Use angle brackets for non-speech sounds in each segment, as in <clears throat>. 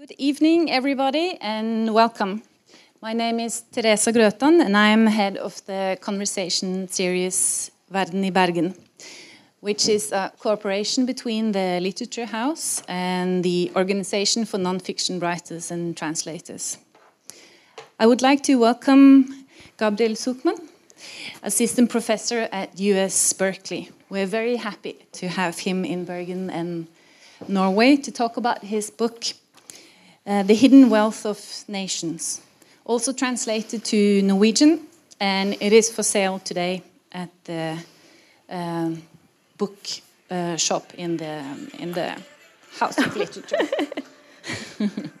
Good evening, everybody, and welcome. My name is Teresa Grøtan, and I am head of the conversation series Verden i Bergen, which is a cooperation between the Literature House and the Organization for Nonfiction Writers and Translators. I would like to welcome Gabriel Zucman, assistant professor at UC Berkeley. We're very happy to have him in Bergen and Norway to talk about his book, uh, The Hidden Wealth of Nations, also translated to Norwegian, and it is for sale today at the um, book uh, shop in the, in the House of Literature. <laughs>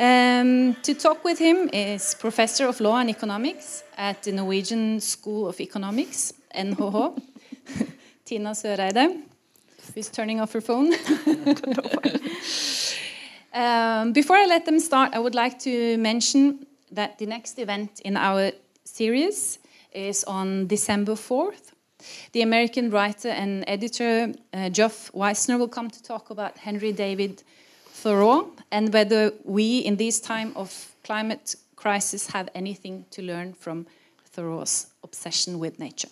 Um, to talk with him is Professor of Law and Economics at the Norwegian School of Economics, NHH, <laughs> Tina Søreide, who's turning off her phone. <laughs> um, before I let them start, I would like to mention that the next event in our series is on December 4th. The American writer and editor uh, Geoff Weissner will come to talk about Henry David Thoreau and whether we, in this time of climate crisis, have anything to learn from Thoreau's obsession with nature.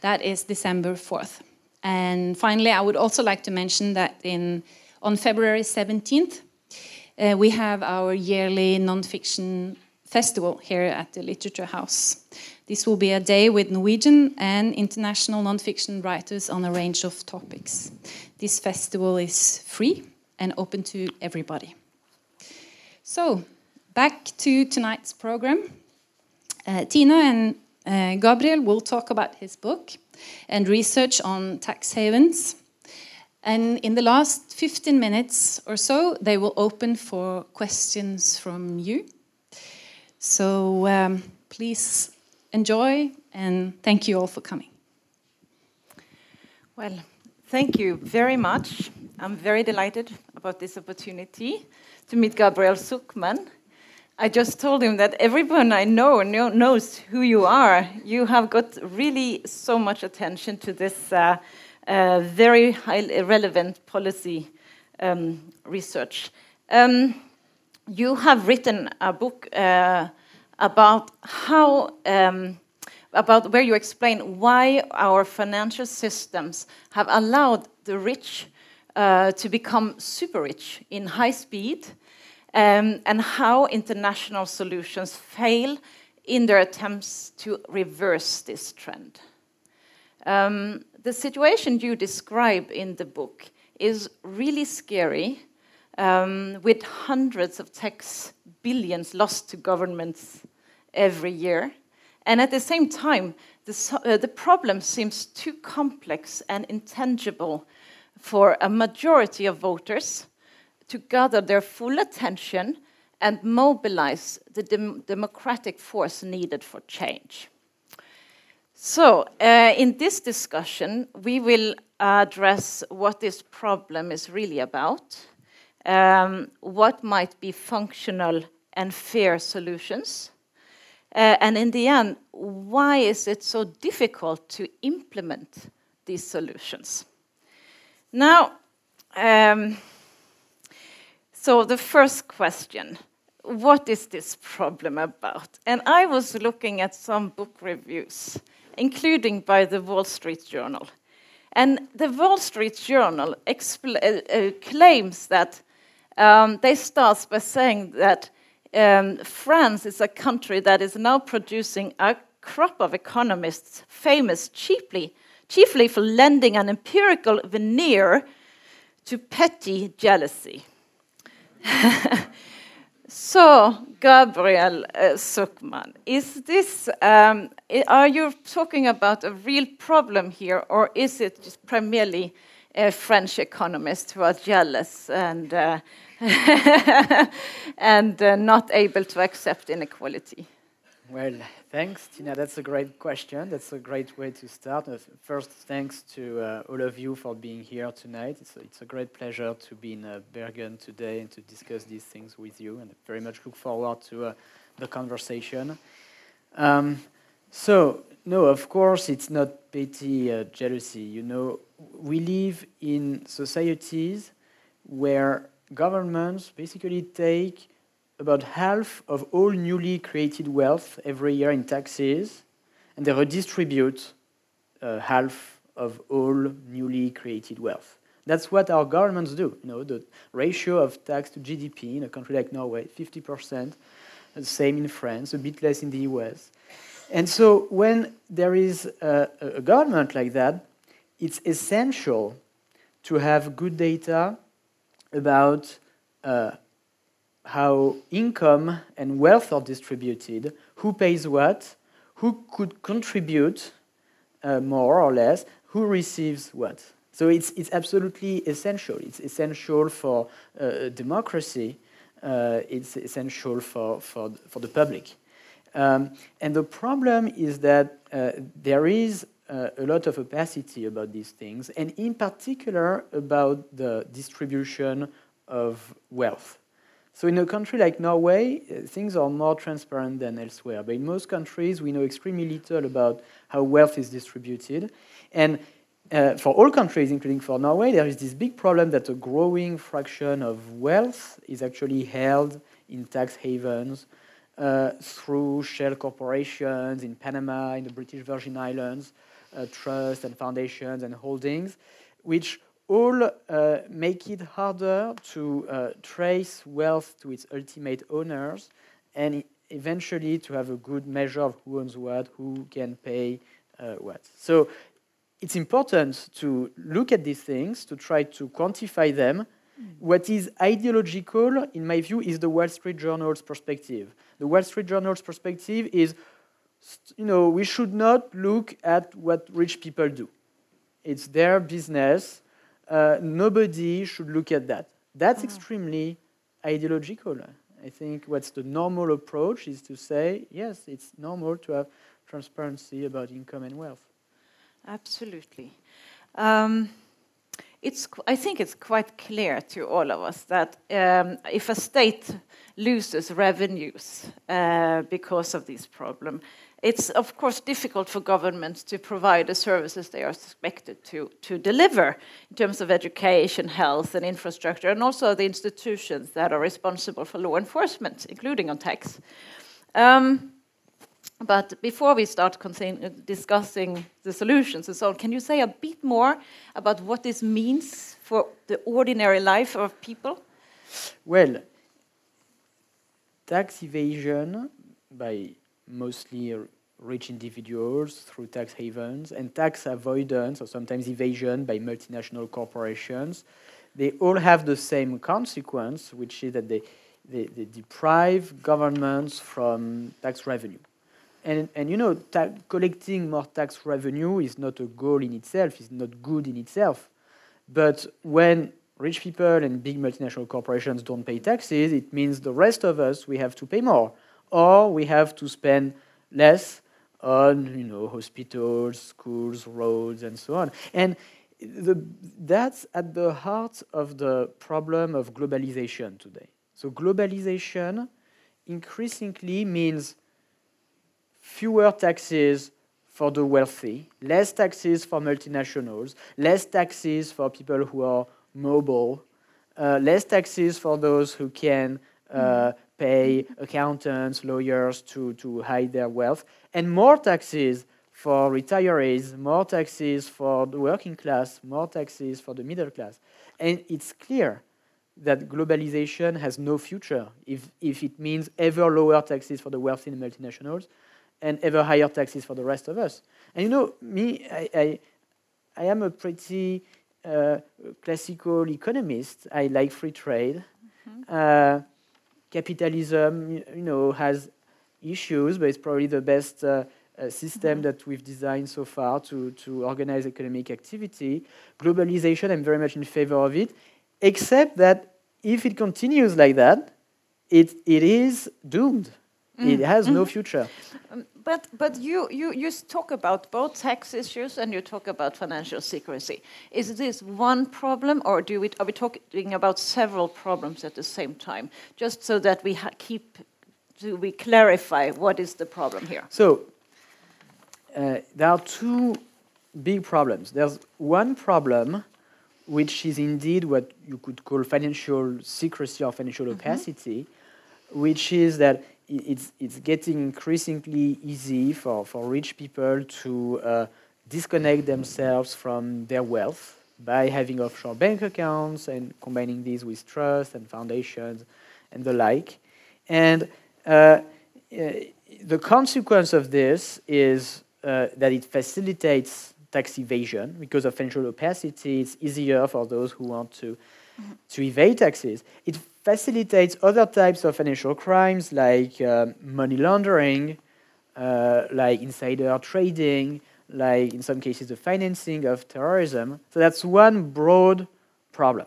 That is December 4th. And finally, I would also like to mention that in, on February 17th, uh, we have our yearly nonfiction festival here at the Literature House. This will be a day with Norwegian and international nonfiction writers on a range of topics. This festival is free and open to everybody. So, back to tonight's program. Uh, Tina and uh, Gabriel will talk about his book and research on tax havens. And in the last 15 minutes or so, they will open for questions from you. So um, please enjoy and thank you all for coming. Well, thank you very much. I'm very delighted about this opportunity to meet Gabriel Zucman. I just told him that everyone I know knows who you are. You have got really so much attention to this uh, very highly relevant policy um, research. Um, you have written a book uh, about how, um, about where you explain why our financial systems have allowed the rich uh, to become super rich in high speed um, and how international solutions fail in their attempts to reverse this trend. Um, the situation you describe in the book is really scary, um, with hundreds of tax billions lost to governments every year. And at the same time, the, uh, the problem seems too complex and intangible for a majority of voters to gather their full attention and mobilize the dem democratic force needed for change. So, uh, in this discussion, we will address what this problem is really about, um, what might be functional and fair solutions, uh, and in the end, why is it so difficult to implement these solutions? Now, um, so the first question, what is this problem about? And I was looking at some book reviews, including by the Wall Street Journal. And the Wall Street Journal uh, uh, claims that um, they start by saying that um, France is a country that is now producing a crop of economists famous chiefly, chiefly for lending an empirical veneer to petty jealousy. <laughs> so, Gabriel uh, is this, um, are you talking about a real problem here, or is it just primarily uh, French economists who are jealous and, uh, <laughs> and uh, not able to accept inequality? Well, thanks, Tina. That's a great question. That's a great way to start. Uh, first, thanks to uh, all of you for being here tonight. It's a, it's a great pleasure to be in uh, Bergen today and to discuss these things with you, and I very much look forward to uh, the conversation. Um, so, no, of course, it's not petty uh, jealousy. You know, we live in societies where governments basically take about half of all newly created wealth every year in taxes, and they redistribute uh, half of all newly created wealth. That's what our governments do. You know, the ratio of tax to GDP in a country like Norway, 50%, the same in France, a bit less in the US. And so when there is a, a government like that, it's essential to have good data about uh, how income and wealth are distributed, who pays what, who could contribute uh, more or less, who receives what. So it's, it's absolutely essential. It's essential for uh, democracy. Uh, it's essential for, for, for the public. Um, and the problem is that uh, there is uh, a lot of opacity about these things, and in particular about the distribution of wealth. So in a country like Norway, uh, things are more transparent than elsewhere. But in most countries, we know extremely little about how wealth is distributed. And uh, for all countries, including for Norway, there is this big problem that a growing fraction of wealth is actually held in tax havens uh, through shell corporations in Panama, in the British Virgin Islands, uh, trusts and foundations and holdings, which all uh, make it harder to uh, trace wealth to its ultimate owners and eventually to have a good measure of who owns what, who can pay uh, what. So it's important to look at these things, to try to quantify them. Mm. What is ideological, in my view, is the Wall Street Journal's perspective. The Wall Street Journal's perspective is, you know, we should not look at what rich people do. It's their business uh, nobody should look at that. That's oh. extremely ideological. I think what's the normal approach is to say, yes, it's normal to have transparency about income and wealth. Absolutely. Um, it's, I think it's quite clear to all of us that um, if a state loses revenues uh, because of this problem, it's of course difficult for governments to provide the services they are expected to, to deliver in terms of education, health, and infrastructure, and also the institutions that are responsible for law enforcement, including on tax. Um, but before we start discussing the solutions and so on, can you say a bit more about what this means for the ordinary life of people? Well, tax evasion by mostly rich individuals through tax havens and tax avoidance or sometimes evasion by multinational corporations. They all have the same consequence, which is that they, they, they deprive governments from tax revenue. And, and you know, collecting more tax revenue is not a goal in itself, it's not good in itself. But when rich people and big multinational corporations don't pay taxes, it means the rest of us, we have to pay more. Or we have to spend less on you know hospitals, schools, roads, and so on. And the, that's at the heart of the problem of globalization today. So globalization increasingly means fewer taxes for the wealthy, less taxes for multinationals, less taxes for people who are mobile, uh, less taxes for those who can uh, pay accountants, lawyers to, to hide their wealth, and more taxes for retirees, more taxes for the working class, more taxes for the middle class. And it's clear that globalization has no future if, if it means ever lower taxes for the wealthy and multinationals and ever higher taxes for the rest of us. And you know, me, I, I, I am a pretty uh, classical economist. I like free trade. Mm-hmm. Uh, capitalism, you know, has issues, but it's probably the best uh, uh, system mm-hmm. that we've designed so far to, to organize economic activity. Globalization, I'm very much in favor of it, except that if it continues like that, it, it is doomed. Mm. It has mm. no future. Um, but but you, you, you talk about both tax issues and you talk about financial secrecy. Is this one problem, or do we, are we talking about several problems at the same time? Just so that we keep, do we clarify what is the problem here? So uh, there are two big problems. There's one problem which is indeed what you could call financial secrecy or financial Mm-hmm. opacity, which is that it's, it's getting increasingly easy for, for rich people to uh, disconnect themselves from their wealth by having offshore bank accounts and combining these with trusts and foundations and the like. And uh, uh, the consequence of this is uh, that it facilitates tax evasion because of financial opacity. It's easier for those who want to to evade taxes. It facilitates other types of financial crimes like um, money laundering, uh, like insider trading, like in some cases the financing of terrorism. So that's one broad problem.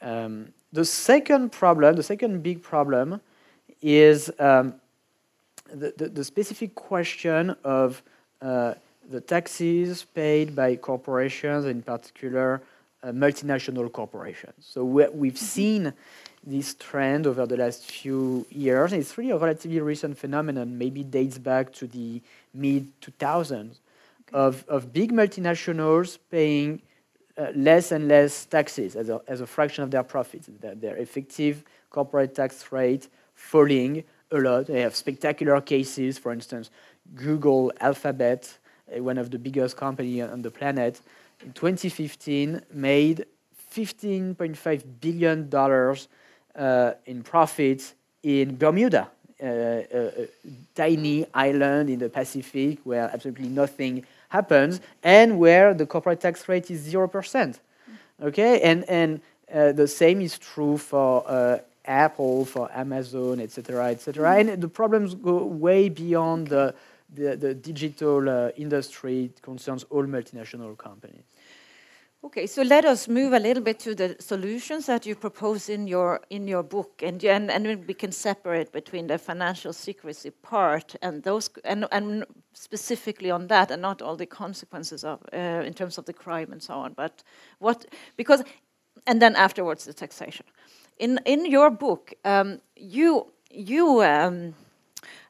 Um, the second problem, the second big problem, is um, the, the, the specific question of uh, the taxes paid by corporations, in particular multinational corporations. So we, we've seen this trend over the last few years. It's really a relatively recent phenomenon, maybe dates back to the mid 2000s, of, of big multinationals paying uh, less and less taxes as a, as a fraction of their profits. Their, their effective corporate tax rate falling a lot. They have spectacular cases, for instance, Google, Alphabet, uh, one of the biggest companies on the planet, in 2015 made 15.5 billion dollars uh, in profits in Bermuda, uh, a, a tiny island in the Pacific where absolutely nothing happens and where the corporate tax rate is zero percent. Okay, and and uh, the same is true for uh, Apple, for Amazon, etc., etc. And the problems go way beyond the the, the digital uh, industry. It concerns all multinational companies. Okay, so let us move a little bit to the solutions that you propose in your in your book, and and and we can separate between the financial secrecy part and those, and and specifically on that, and not all the consequences of uh, in terms of the crime and so on, but what because, and then afterwards the taxation. In in your book, um, you you. Um,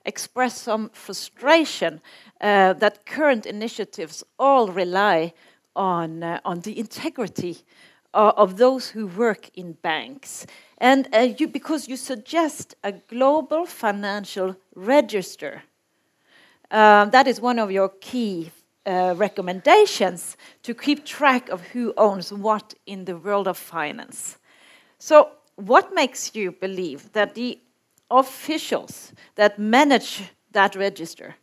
express some frustration uh, that current initiatives all rely on, uh, on the integrity uh, of those who work in banks. And uh, you, because you suggest a global financial register. Uh, that is one of your key uh, recommendations to keep track of who owns what in the world of finance. So, what makes you believe that the officials that manage that register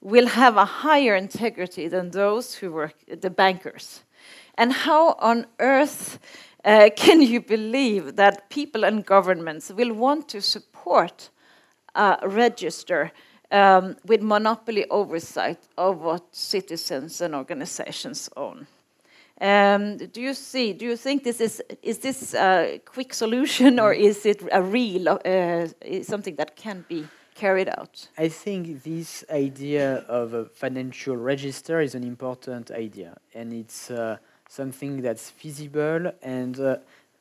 will have a higher integrity than those who work, the bankers. And how on earth uh, can you believe that people and governments will want to support a register um, with monopoly oversight of what citizens and organizations own? Um, do you see? Do you think this is is this a quick solution, or is it a real uh, something that can be carried out? I think this idea of a financial register is an important idea, and it's uh, something that's feasible. And uh,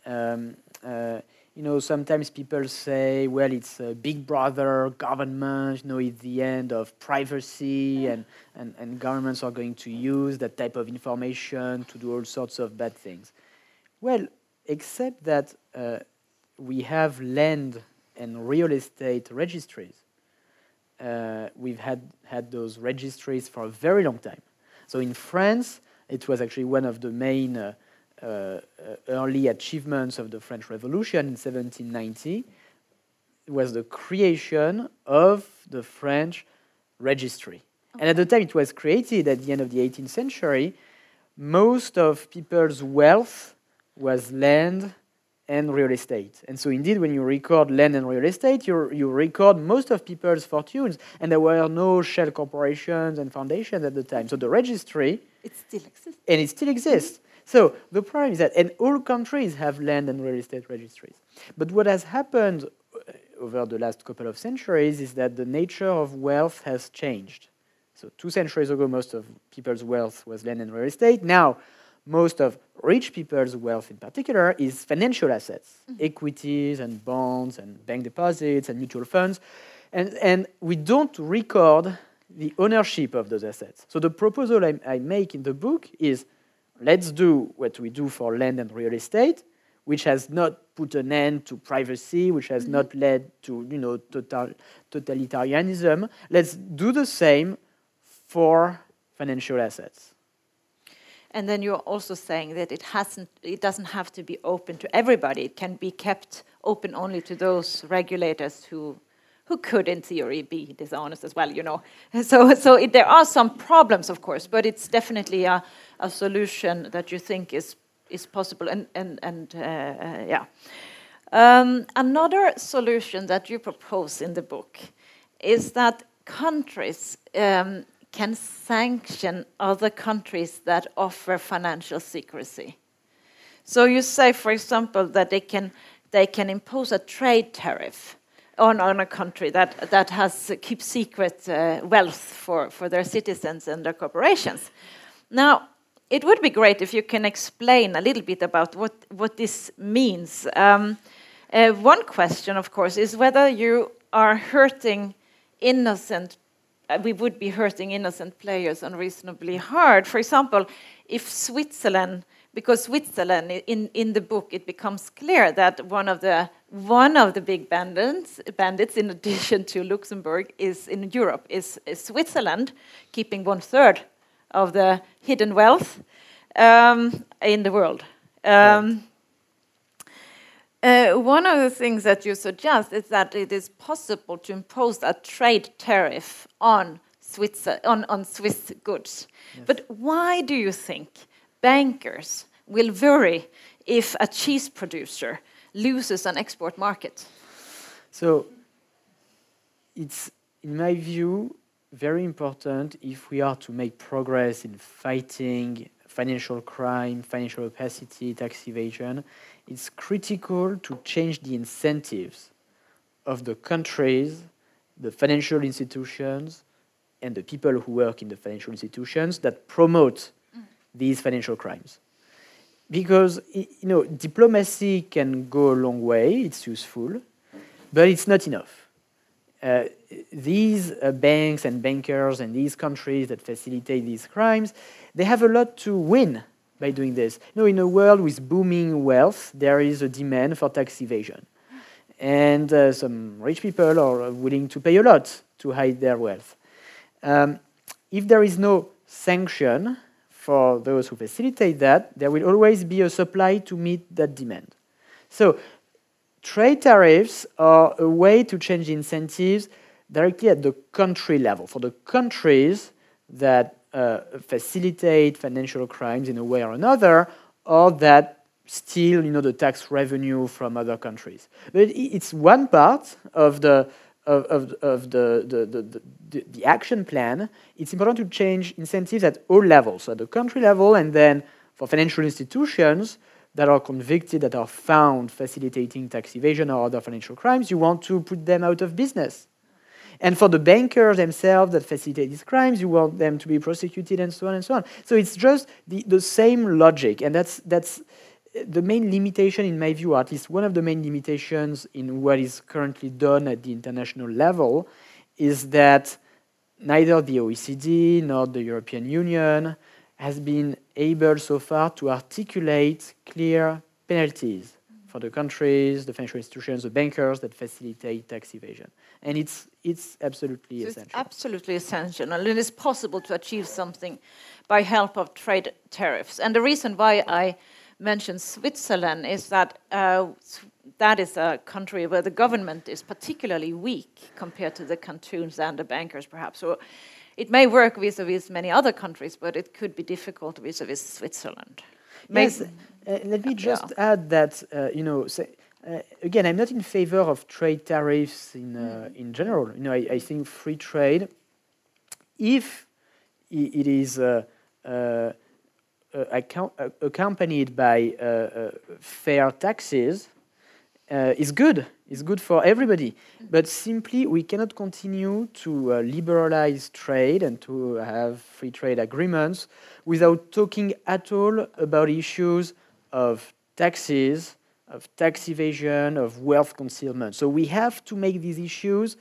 um, uh, you know, sometimes people say, "Well, it's a big brother government. You know, it's the end of privacy, and, and and governments are going to use that type of information to do all sorts of bad things." Well, except that uh, we have land and real estate registries uh, we've had, had those registries for a very long time. So in France, it was actually one of the main uh, uh, early achievements of the French Revolution in 1790 was the creation of the French registry. And at the time it was created at the end of the 18th century, most of people's wealth was land and real estate. And so, indeed, when you record land and real estate, you, you record most of people's fortunes. And there were no shell corporations and foundations at the time. So, the registry. It still exists. And it still exists. So, the problem is that, and all countries have land and real estate registries. But what has happened uh, over the last couple of centuries is that the nature of wealth has changed. So, two centuries ago, most of people's wealth was land and real estate. Now, most of rich people's wealth in particular is financial assets, mm-hmm. equities and bonds and bank deposits and mutual funds. And, and we don't record the ownership of those assets. So the proposal I, I make in the book is let's do what we do for land and real estate, which has not put an end to privacy, which has mm -hmm. not led to you know total totalitarianism. Let's do the same for financial assets. And then you're also saying that it hasn't, it doesn't have to be open to everybody. It can be kept open only to those regulators who, who could, in theory, be dishonest as well. You know, <laughs> so so it, there are some problems, of course, but it's definitely a, a solution that you think is is possible. And and and uh, uh, yeah. Um, another solution that you propose in the book is that countries um, can sanction other countries that offer financial secrecy. So you say, for example, that they can they can impose a trade tariff on, on a country that that has uh, keep secret uh, wealth for, for their citizens and their corporations. Now, it would be great if you can explain a little bit about what what this means. Um, uh, one question, of course, is whether you are hurting innocent, we would be hurting innocent players unreasonably hard. For example, if Switzerland, because Switzerland, in, in the book, it becomes clear that one of the one of the big bandits, bandits, in addition to Luxembourg, is in Europe, is, is Switzerland, keeping one third of the hidden wealth um, in the world. Um, uh, one of the things that you suggest is that it is possible to impose a trade tariff on Swiss, on, on Swiss goods. Yes. But why do you think bankers will worry if a cheese producer loses an export market? So, it's, in my view, very important if we are to make progress in fighting financial crime, financial opacity, tax evasion, it's critical to change the incentives of the countries, the financial institutions, and the people who work in the financial institutions that promote mm. these financial crimes. Because you know, diplomacy can go a long way, it's useful, but it's not enough. Uh, these uh, banks and bankers and these countries that facilitate these crimes, they have a lot to win by doing this. You know, in a world with booming wealth, there is a demand for tax evasion. And uh, some rich people are willing to pay a lot to hide their wealth. Um, if there is no sanction for those who facilitate that, there will always be a supply to meet that demand. So, trade tariffs are a way to change incentives directly at the country level. For the countries that uh, facilitate financial crimes in a way or another, or that steal, you know, the tax revenue from other countries. But it's one part of the of, of, of the, the, the, the, the action plan. It's important to change incentives at all levels, so at the country level, and then for financial institutions that are convicted, that are found facilitating tax evasion or other financial crimes, you want to put them out of business. And for the bankers themselves that facilitate these crimes, you want them to be prosecuted and so on and so on. So it's just the, the same logic. And that's, that's the main limitation, in my view, or at least one of the main limitations in what is currently done at the international level, is that neither the OECD nor the European Union has been able so far to articulate clear penalties for the countries, the financial institutions, the bankers that facilitate tax evasion. And it's, it's absolutely so essential. It's absolutely essential. And it is possible to achieve something by help of trade tariffs. And the reason why I mentioned Switzerland is that uh, that is a country where the government is particularly weak compared to the cantons and the bankers, perhaps. So it may work vis-a-vis -vis many other countries, but it could be difficult vis-a-vis -vis Switzerland. Yes, uh, let me just yeah. add that, uh, you know, say, uh, again, I'm not in favor of trade tariffs in, uh, mm. in general. You know, I, I, think free trade, if it is uh, uh, account, accompanied by fair taxes, is good. It's good for everybody. But simply, we cannot continue to uh, liberalize trade and to have free trade agreements without talking at all about issues of taxes, of tax evasion, of wealth concealment. So we have to make these issues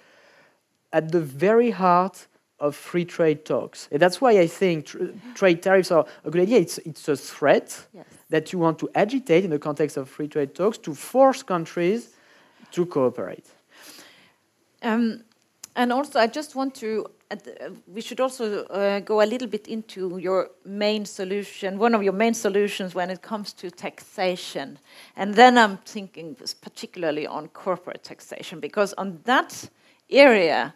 at the very heart of free trade talks. And that's why I think tr trade tariffs are a good idea. It's, it's a threat yes. that you want to agitate in the context of free trade talks to force countries to cooperate. Um, and also, I just want to, uh, we should also uh, go a little bit into your main solution, one of your main solutions when it comes to taxation. And then I'm thinking particularly on corporate taxation, because on that area,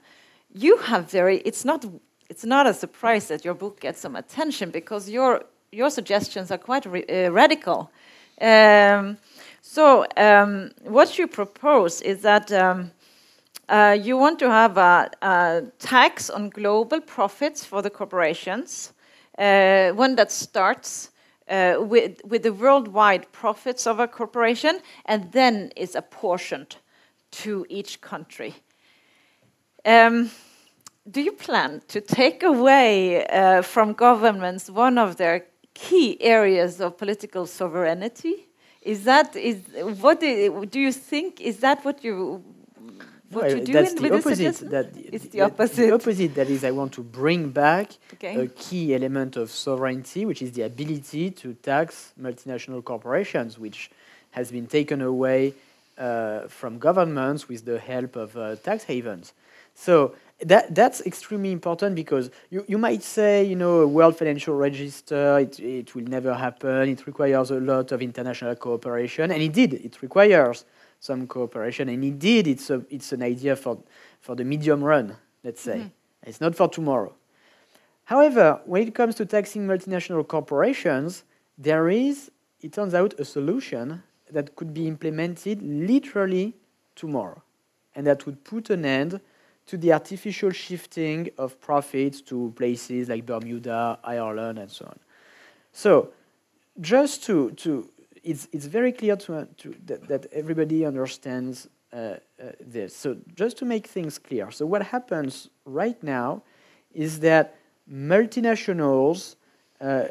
you have very, it's not, it's not a surprise that your book gets some attention because your, your suggestions are quite uh, radical. Um, so, um, what you propose is that um, uh, you want to have a, a, tax on global profits for the corporations, uh, one that starts uh, with, with the worldwide profits of a corporation and then is apportioned to each country. Um, do you plan to take away uh, from governments one of their key areas of political sovereignty? Is that is what do, you think? Is that what you what well, you do that's in, the opposite. That it's the opposite. The opposite. That is, I want to bring back okay. a key element of sovereignty, which is the ability to tax multinational corporations, which has been taken away uh, from governments with the help of uh, tax havens. So that that's extremely important because you, you might say, you know, a World Financial Register, it, it will never happen. It requires a lot of international cooperation, and indeed, it requires some cooperation. And indeed, it's a it's an idea for for the medium run, let's say. Mm-hmm. It's not for tomorrow. However, when it comes to taxing multinational corporations, there is, it turns out, a solution that could be implemented literally tomorrow, and that would put an end to the artificial shifting of profits to places like Bermuda, Ireland, and so on. So, just to, to it's, it's very clear to, to that, that everybody understands uh, uh, this. So, just to make things clear, so what happens right now is that multinationals uh, uh,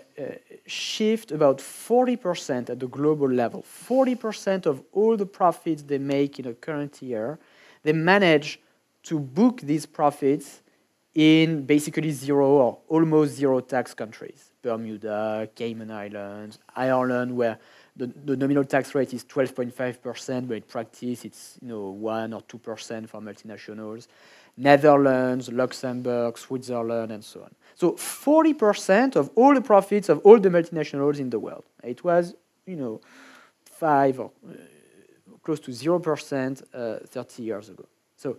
shift about 40% at the global level. 40% of all the profits they make in a current year, they manage to book these profits in basically zero or almost zero tax countries Bermuda, Cayman Islands, Ireland, where the, the nominal tax rate is 12.5%, but in practice it's you know 1 or 2% for multinationals. Netherlands, Luxembourg, Switzerland, and so on. So 40% of all the profits of all the multinationals in the world. It was, you know, 5 or uh, close to 0% uh, 30 years ago. So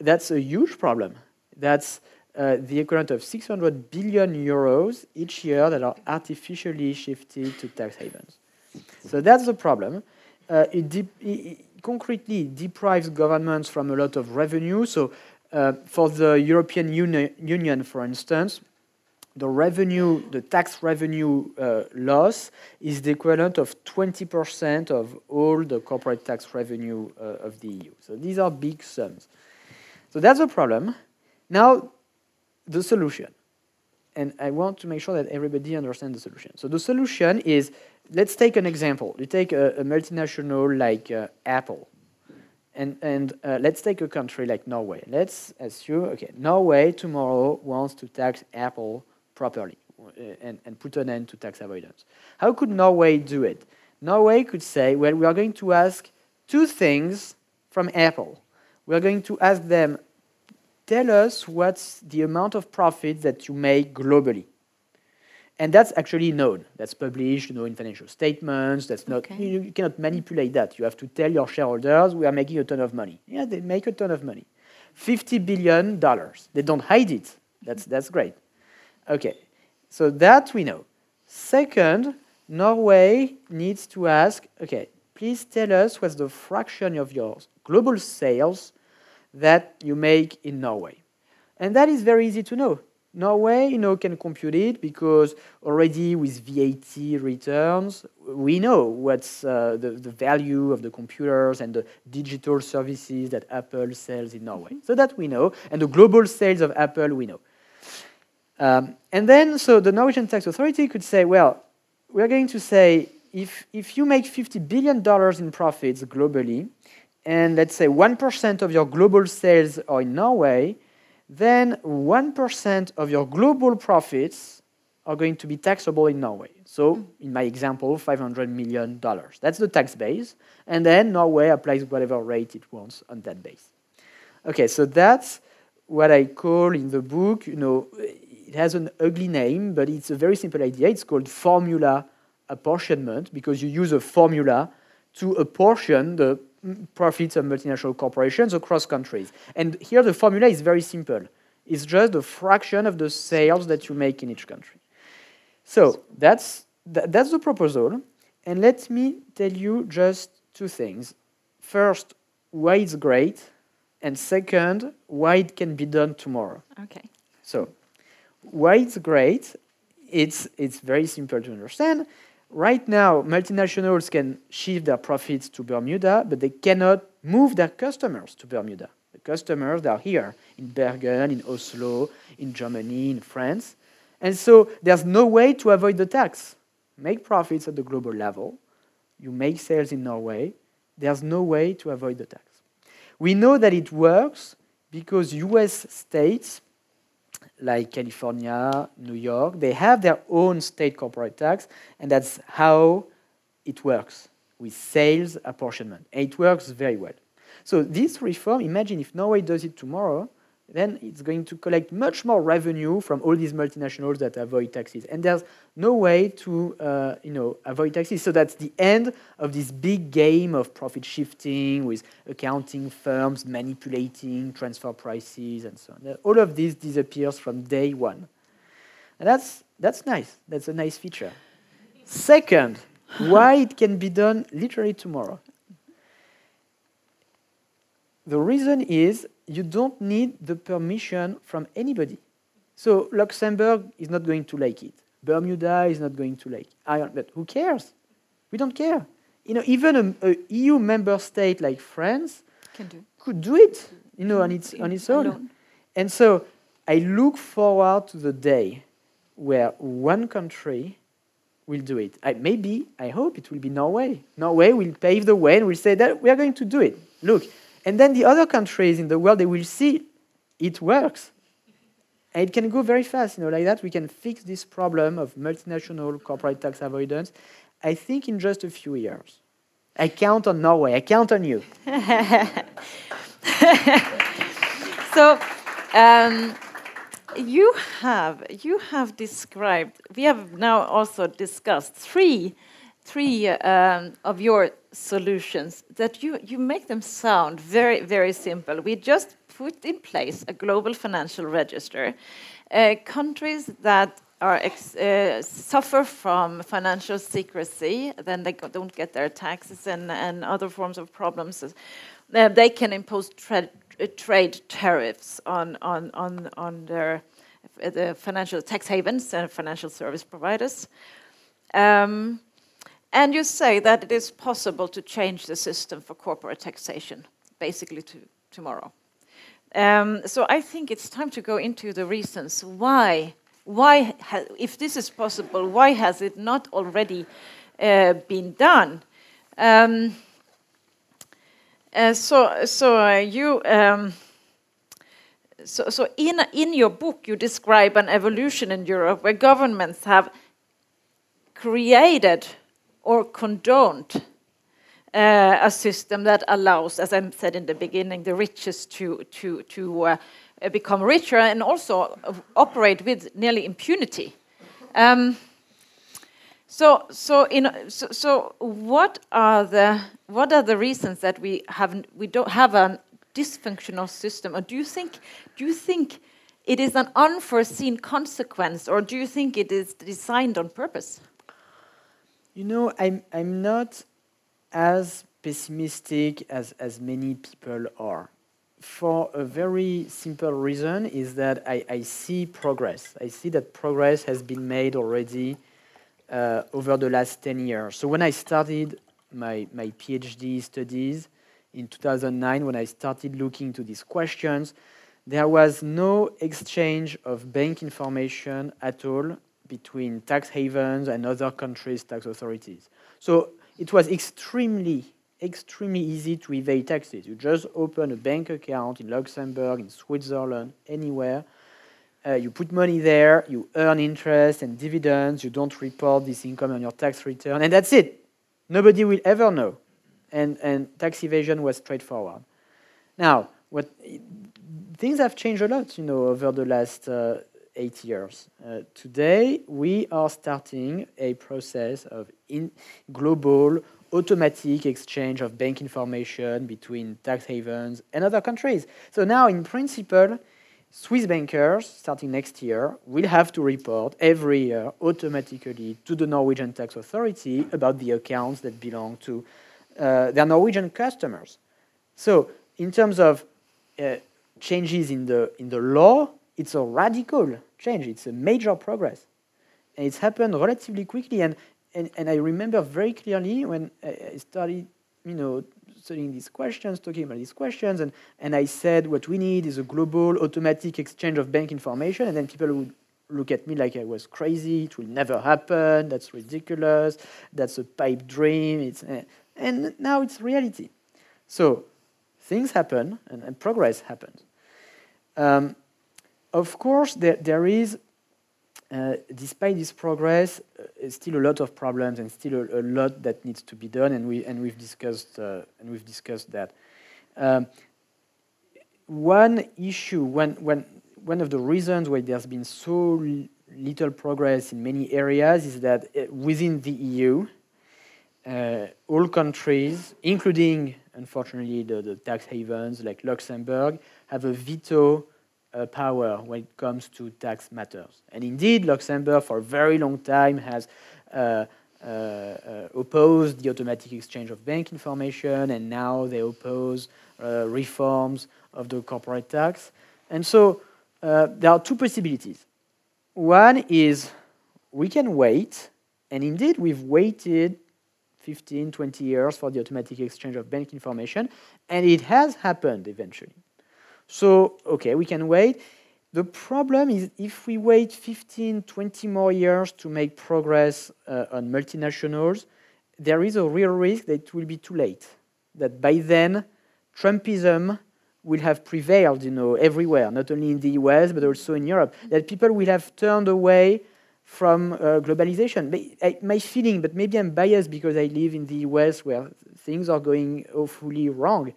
that's a huge problem. That's uh, the equivalent of 600 billion euros each year that are artificially shifted to tax havens. So that's the problem. Uh, it, de it, concretely deprives governments from a lot of revenue. So, uh, for the European Uni Union, for instance, the revenue, the tax revenue uh, loss is the equivalent of 20% of all the corporate tax revenue uh, of the EU. So these are big sums. So that's the problem. Now, the solution. And I want to make sure that everybody understands the solution. So the solution is, let's take an example. You take a, a multinational like uh, Apple. And, and uh, let's take a country like Norway. Let's assume, okay, Norway tomorrow wants to tax Apple properly uh, and, and put an end to tax avoidance. How could Norway do it? Norway could say, well, we are going to ask two things from Apple we are going to ask them, tell us what's the amount of profit that you make globally. And that's actually known. That's published, you know, in financial statements. That's not okay. you, you, cannot manipulate that. You have to tell your shareholders we are making a ton of money. Yeah, they make a ton of money. Fifty billion dollars. They don't hide it. That's that's great. Okay. So that we know. Second, Norway needs to ask, okay, please tell us what's the fraction of your global sales that you make in Norway. And that is very easy to know. Norway, you know, can compute it because already with VAT returns, we know what's uh, the, the value of the computers and the digital services that Apple sells in Norway. So that we know, and the global sales of Apple we know. Um, and then, so the Norwegian tax authority could say, well, we're going to say if, if you make $50 billion in profits globally, and let's say 1% of your global sales are in Norway, then 1% of your global profits are going to be taxable in Norway. So, mm. in my example, $500 million. That's the tax base. And then Norway applies whatever rate it wants on that base. Okay, so that's what I call in the book, you know, it has an ugly name, but it's a very simple idea. It's called formula apportionment because you use a formula to apportion the profits of multinational corporations across countries. And here the formula is very simple. It's just a fraction of the sales that you make in each country. So that's, th that's the proposal. And let me tell you just two things. First, why it's great, and second, why it can be done tomorrow. Okay. So, why it's great? It's, it's very simple to understand. Right now, multinationals can shift their profits to Bermuda, but they cannot move their customers to Bermuda. The customers are here in Bergen, in Oslo, in Germany, in France. And so there's no way to avoid the tax. Make profits at the global level, you make sales in Norway, there's no way to avoid the tax. We know that it works because US states like California, New York, they have their own state corporate tax, and that's how it works with sales apportionment. And it works very well. So this reform, imagine if Norway does it tomorrow, then it's going to collect much more revenue from all these multinationals that avoid taxes. And there's no way to uh, you know, avoid taxes. So that's the end of this big game of profit shifting with accounting firms manipulating transfer prices and so on. All of this disappears from day one. And that's, that's nice. That's a nice feature. Second, why it can be done literally tomorrow. The reason is you don't need the permission from anybody. So Luxembourg is not going to like it. Bermuda is not going to like it. But who cares? We don't care. You know, even a, a EU member state like France do. could do it, you know, on its, on its own. Alone. And so I look forward to the day where one country will do it. I, maybe, I hope it will be Norway. Norway will pave the way and will say that we are going to do it. Look, and then the other countries in the world, they will see it works. And it can go very fast, you know, like that. We can fix this problem of multinational corporate tax avoidance, I think, in just a few years. I count on Norway. I count on you. <laughs> so, um, you have you have described. We have now also discussed three three um, of your solutions that you, you make them sound very, very simple. We just put in place a global financial register. Uh, countries that are uh, suffer from financial secrecy, then they don't get their taxes and, and other forms of problems. Uh, they can impose tra uh, trade tariffs on, on, on, on their uh, the financial tax havens and financial service providers. Um, and you say that it is possible to change the system for corporate taxation, basically to tomorrow. Um, so I think it's time to go into the reasons why. Why, if this is possible, why has it not already uh, been done? Um, uh, so, so uh, you. Um, so, so in, in your book, you describe an evolution in Europe where governments have created or condoned uh, a system that allows, as I said in the beginning, the richest to, to, to uh, become richer and also operate with nearly impunity. Um, so, so, in, so, so, what are the what are the reasons that we have we don't have a dysfunctional system, or do you think do you think it is an unforeseen consequence, or do you think it is designed on purpose? You know, I'm, I'm not as pessimistic as, as many people are. For a very simple reason is that I, I see progress. I see that progress has been made already uh, over the last 10 years. So when I started my, my PhD studies in 2009, when I started looking to these questions, there was no exchange of bank information at all between tax havens and other countries' tax authorities. So it was extremely extremely easy to evade taxes. You just open a bank account in Luxembourg, in Switzerland, anywhere. Uh, you put money there, you earn interest and dividends, you don't report this income on your tax return, and that's it. Nobody will ever know. And, and tax evasion was straightforward. Now, what, things have changed a lot, you know, over the last uh, eight years. Uh, today, we are starting a process of global automatic exchange of bank information between tax havens and other countries. So now, in principle, Swiss bankers, starting next year, will have to report every year automatically to the Norwegian tax authority about the accounts that belong to uh, their Norwegian customers. So, in terms of uh, changes in the, in the law, it's a radical change. It's a major progress. And it's happened relatively quickly. And, and, and I remember very clearly when I started, you know, studying these questions, talking about these questions, and, and I said what we need is a global automatic exchange of bank information, and then people would look at me like I was crazy, it will never happen, that's ridiculous, that's a pipe dream, it's, uh, and now it's reality. So things happen, and, and progress happens. Um, of course, there, there is, uh, despite this progress, uh, still a lot of problems and still a, a, lot that needs to be done, and we and we've discussed uh, and we've discussed that. Um, one issue, one, one, one of the reasons why there's been so little progress in many areas is that uh, within the EU, uh, all countries, including unfortunately the, the tax havens like Luxembourg, have a veto uh, power when it comes to tax matters. And indeed, Luxembourg for a very long time has uh, uh, uh opposed the automatic exchange of bank information, and now they oppose uh, reforms of the corporate tax. And so uh, there are two possibilities. One is we can wait, and indeed we've waited 15, 20 years for the automatic exchange of bank information, and it has happened eventually. So, okay, we can wait. The problem is if we wait 15, 20 more years to make progress uh, on multinationals, there is a real risk that it will be too late. That by then, Trumpism will have prevailed, you know, everywhere, not only in the US but also in Europe. That people will have turned away from uh, globalization. my feeling, but maybe I'm biased because I live in the US where things are going awfully wrong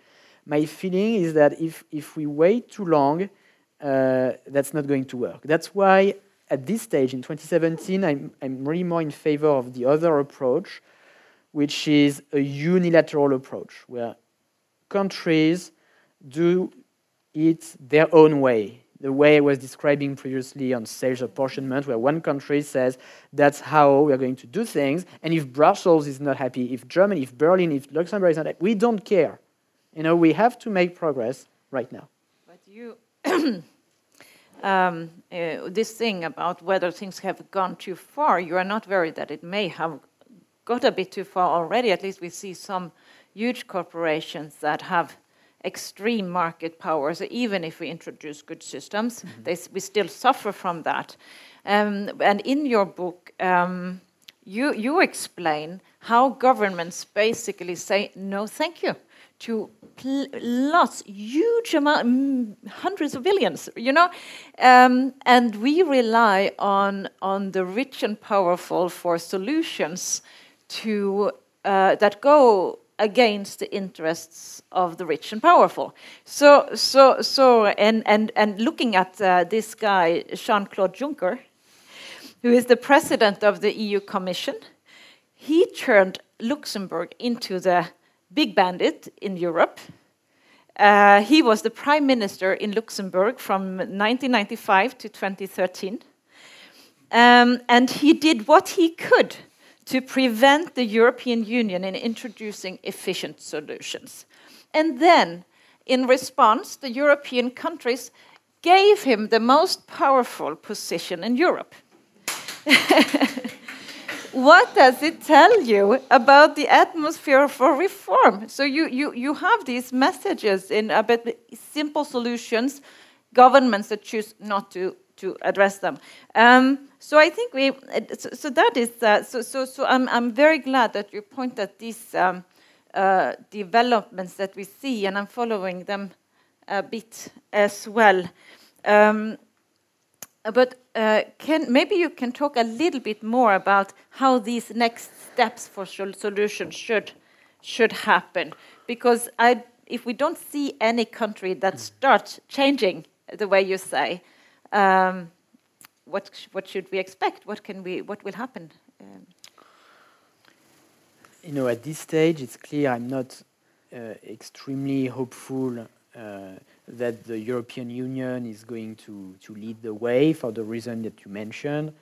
my feeling is that if, if we wait too long, uh, that's not going to work. That's why at this stage in 2017, I'm, I'm really more in favor of the other approach, which is a unilateral approach, where countries do it their own way. The way I was describing previously on sales apportionment, where one country says that's how we're going to do things, and if Brussels is not happy, if Germany, if Berlin, if Luxembourg is not happy, we don't care. You know, we have to make progress right now. But you, <clears throat> um, uh, this thing about whether things have gone too far, you are not worried that it may have got a bit too far already. At least we see some huge corporations that have extreme market powers. Even if we introduce good systems, mm -hmm. they, we still suffer from that. Um, and in your book, um, you you explain how governments basically say no, thank you to lots, huge amount, hundreds of billions, you know, um, and we rely on on the rich and powerful for solutions to uh, that go against the interests of the rich and powerful. So, so, so, and and and looking at uh, this guy Jean-Claude Juncker, who is the president of the EU Commission, he turned Luxembourg into the big bandit in Europe. Uh, he was the prime minister in Luxembourg from 1995 to 2013. Um, and he did what he could to prevent the European Union in introducing efficient solutions. And then, in response, the European countries gave him the most powerful position in Europe. <laughs> what does it tell you about the atmosphere for reform? So you, you, you have these messages in a bit simple solutions, governments that choose not to, to address them. Um, so I think we, so, so that is, uh, so, so, so I'm, I'm very glad that you point at these um, uh, developments that we see, and I'm following them a bit as well. Um, but uh, can, maybe you can talk a little bit more about how these next steps for solutions should should happen, because I, if we don't see any country that starts changing the way you say, um, what what should we expect? What can we? What will happen? Um, you know, at this stage, it's clear I'm not uh, extremely hopeful uh, that the European Union is going to, to lead the way for the reason that you mentioned.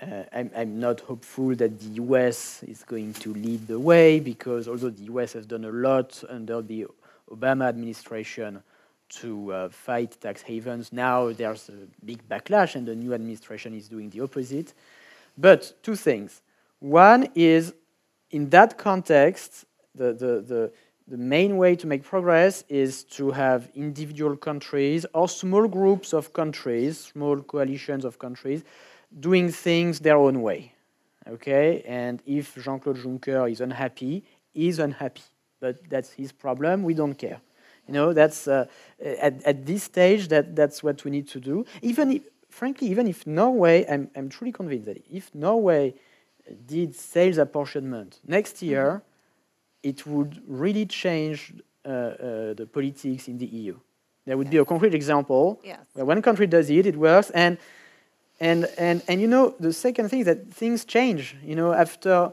Uh, I'm, I'm, not hopeful that the US is going to lead the way because although the US has done a lot under the Obama administration to uh, fight tax havens, now there's a big backlash and the new administration is doing the opposite. But two things. One is in that context, the, the, the, the main way to make progress is to have individual countries or small groups of countries, small coalitions of countries, doing things their own way. Okay? And if Jean Claude Juncker is unhappy, he's unhappy. But that's his problem, we don't care. You know, that's uh, at, at this stage, that, that's what we need to do. Even if, frankly, even if Norway, I'm, I'm truly convinced that if Norway did sales apportionment next year, mm -hmm. It would really change uh, uh, the politics in the EU. There would be a concrete example yes. where one country does it, it works, and and and and you know the second thing is that things change. You know, after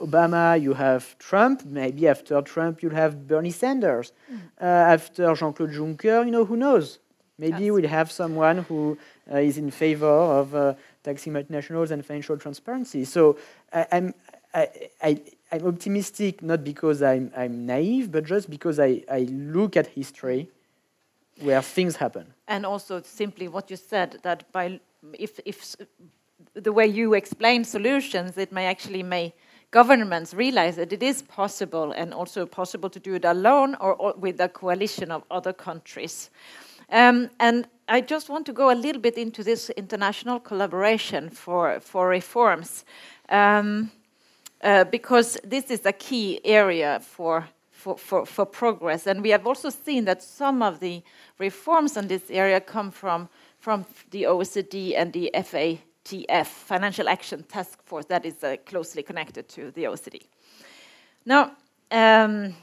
Obama, you have Trump. Maybe after Trump, you'll have Bernie Sanders. Mm. Uh, after Jean-Claude Juncker, you know, who knows? Maybe yes. we'll have someone who uh, is in favor of uh, taxing multinationals and financial transparency. So I, I'm, I, I, I'm optimistic not because I'm, I'm naive, but just because I, I look at history where things happen. And also simply what you said that by if, if the way you explain solutions, it may actually may governments realize that it is possible and also possible to do it alone or, or with a coalition of other countries. Um, and I just want to go a little bit into this international collaboration for, for reforms, um, uh, because this is a key area for, for, for, for, progress. And we have also seen that some of the reforms in this area come from, from the OECD and the FATF, Financial Action Task Force, that is uh, closely connected to the OECD. Now, um,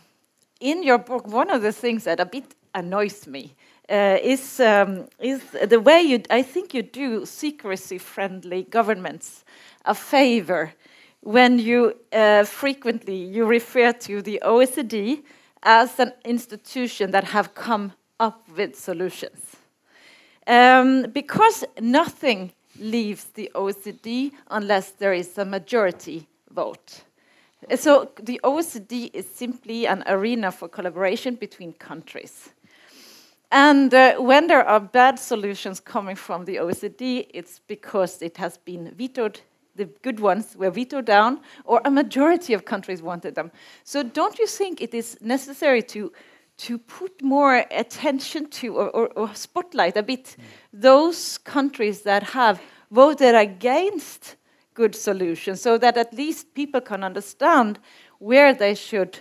in your book, one of the things that a bit annoys me uh, is um, is the way you. I think you do secrecy-friendly governments a favor when you uh, frequently you refer to the OECD as an institution that have come up with solutions, um, because nothing leaves the OECD unless there is a majority vote. So the OECD is simply an arena for collaboration between countries. And uh, when there are bad solutions coming from the OECD, it's because it has been vetoed. The good ones were vetoed down, or a majority of countries wanted them. So, don't you think it is necessary to to put more attention to or, or, or spotlight a bit mm. those countries that have voted against good solutions, so that at least people can understand where they should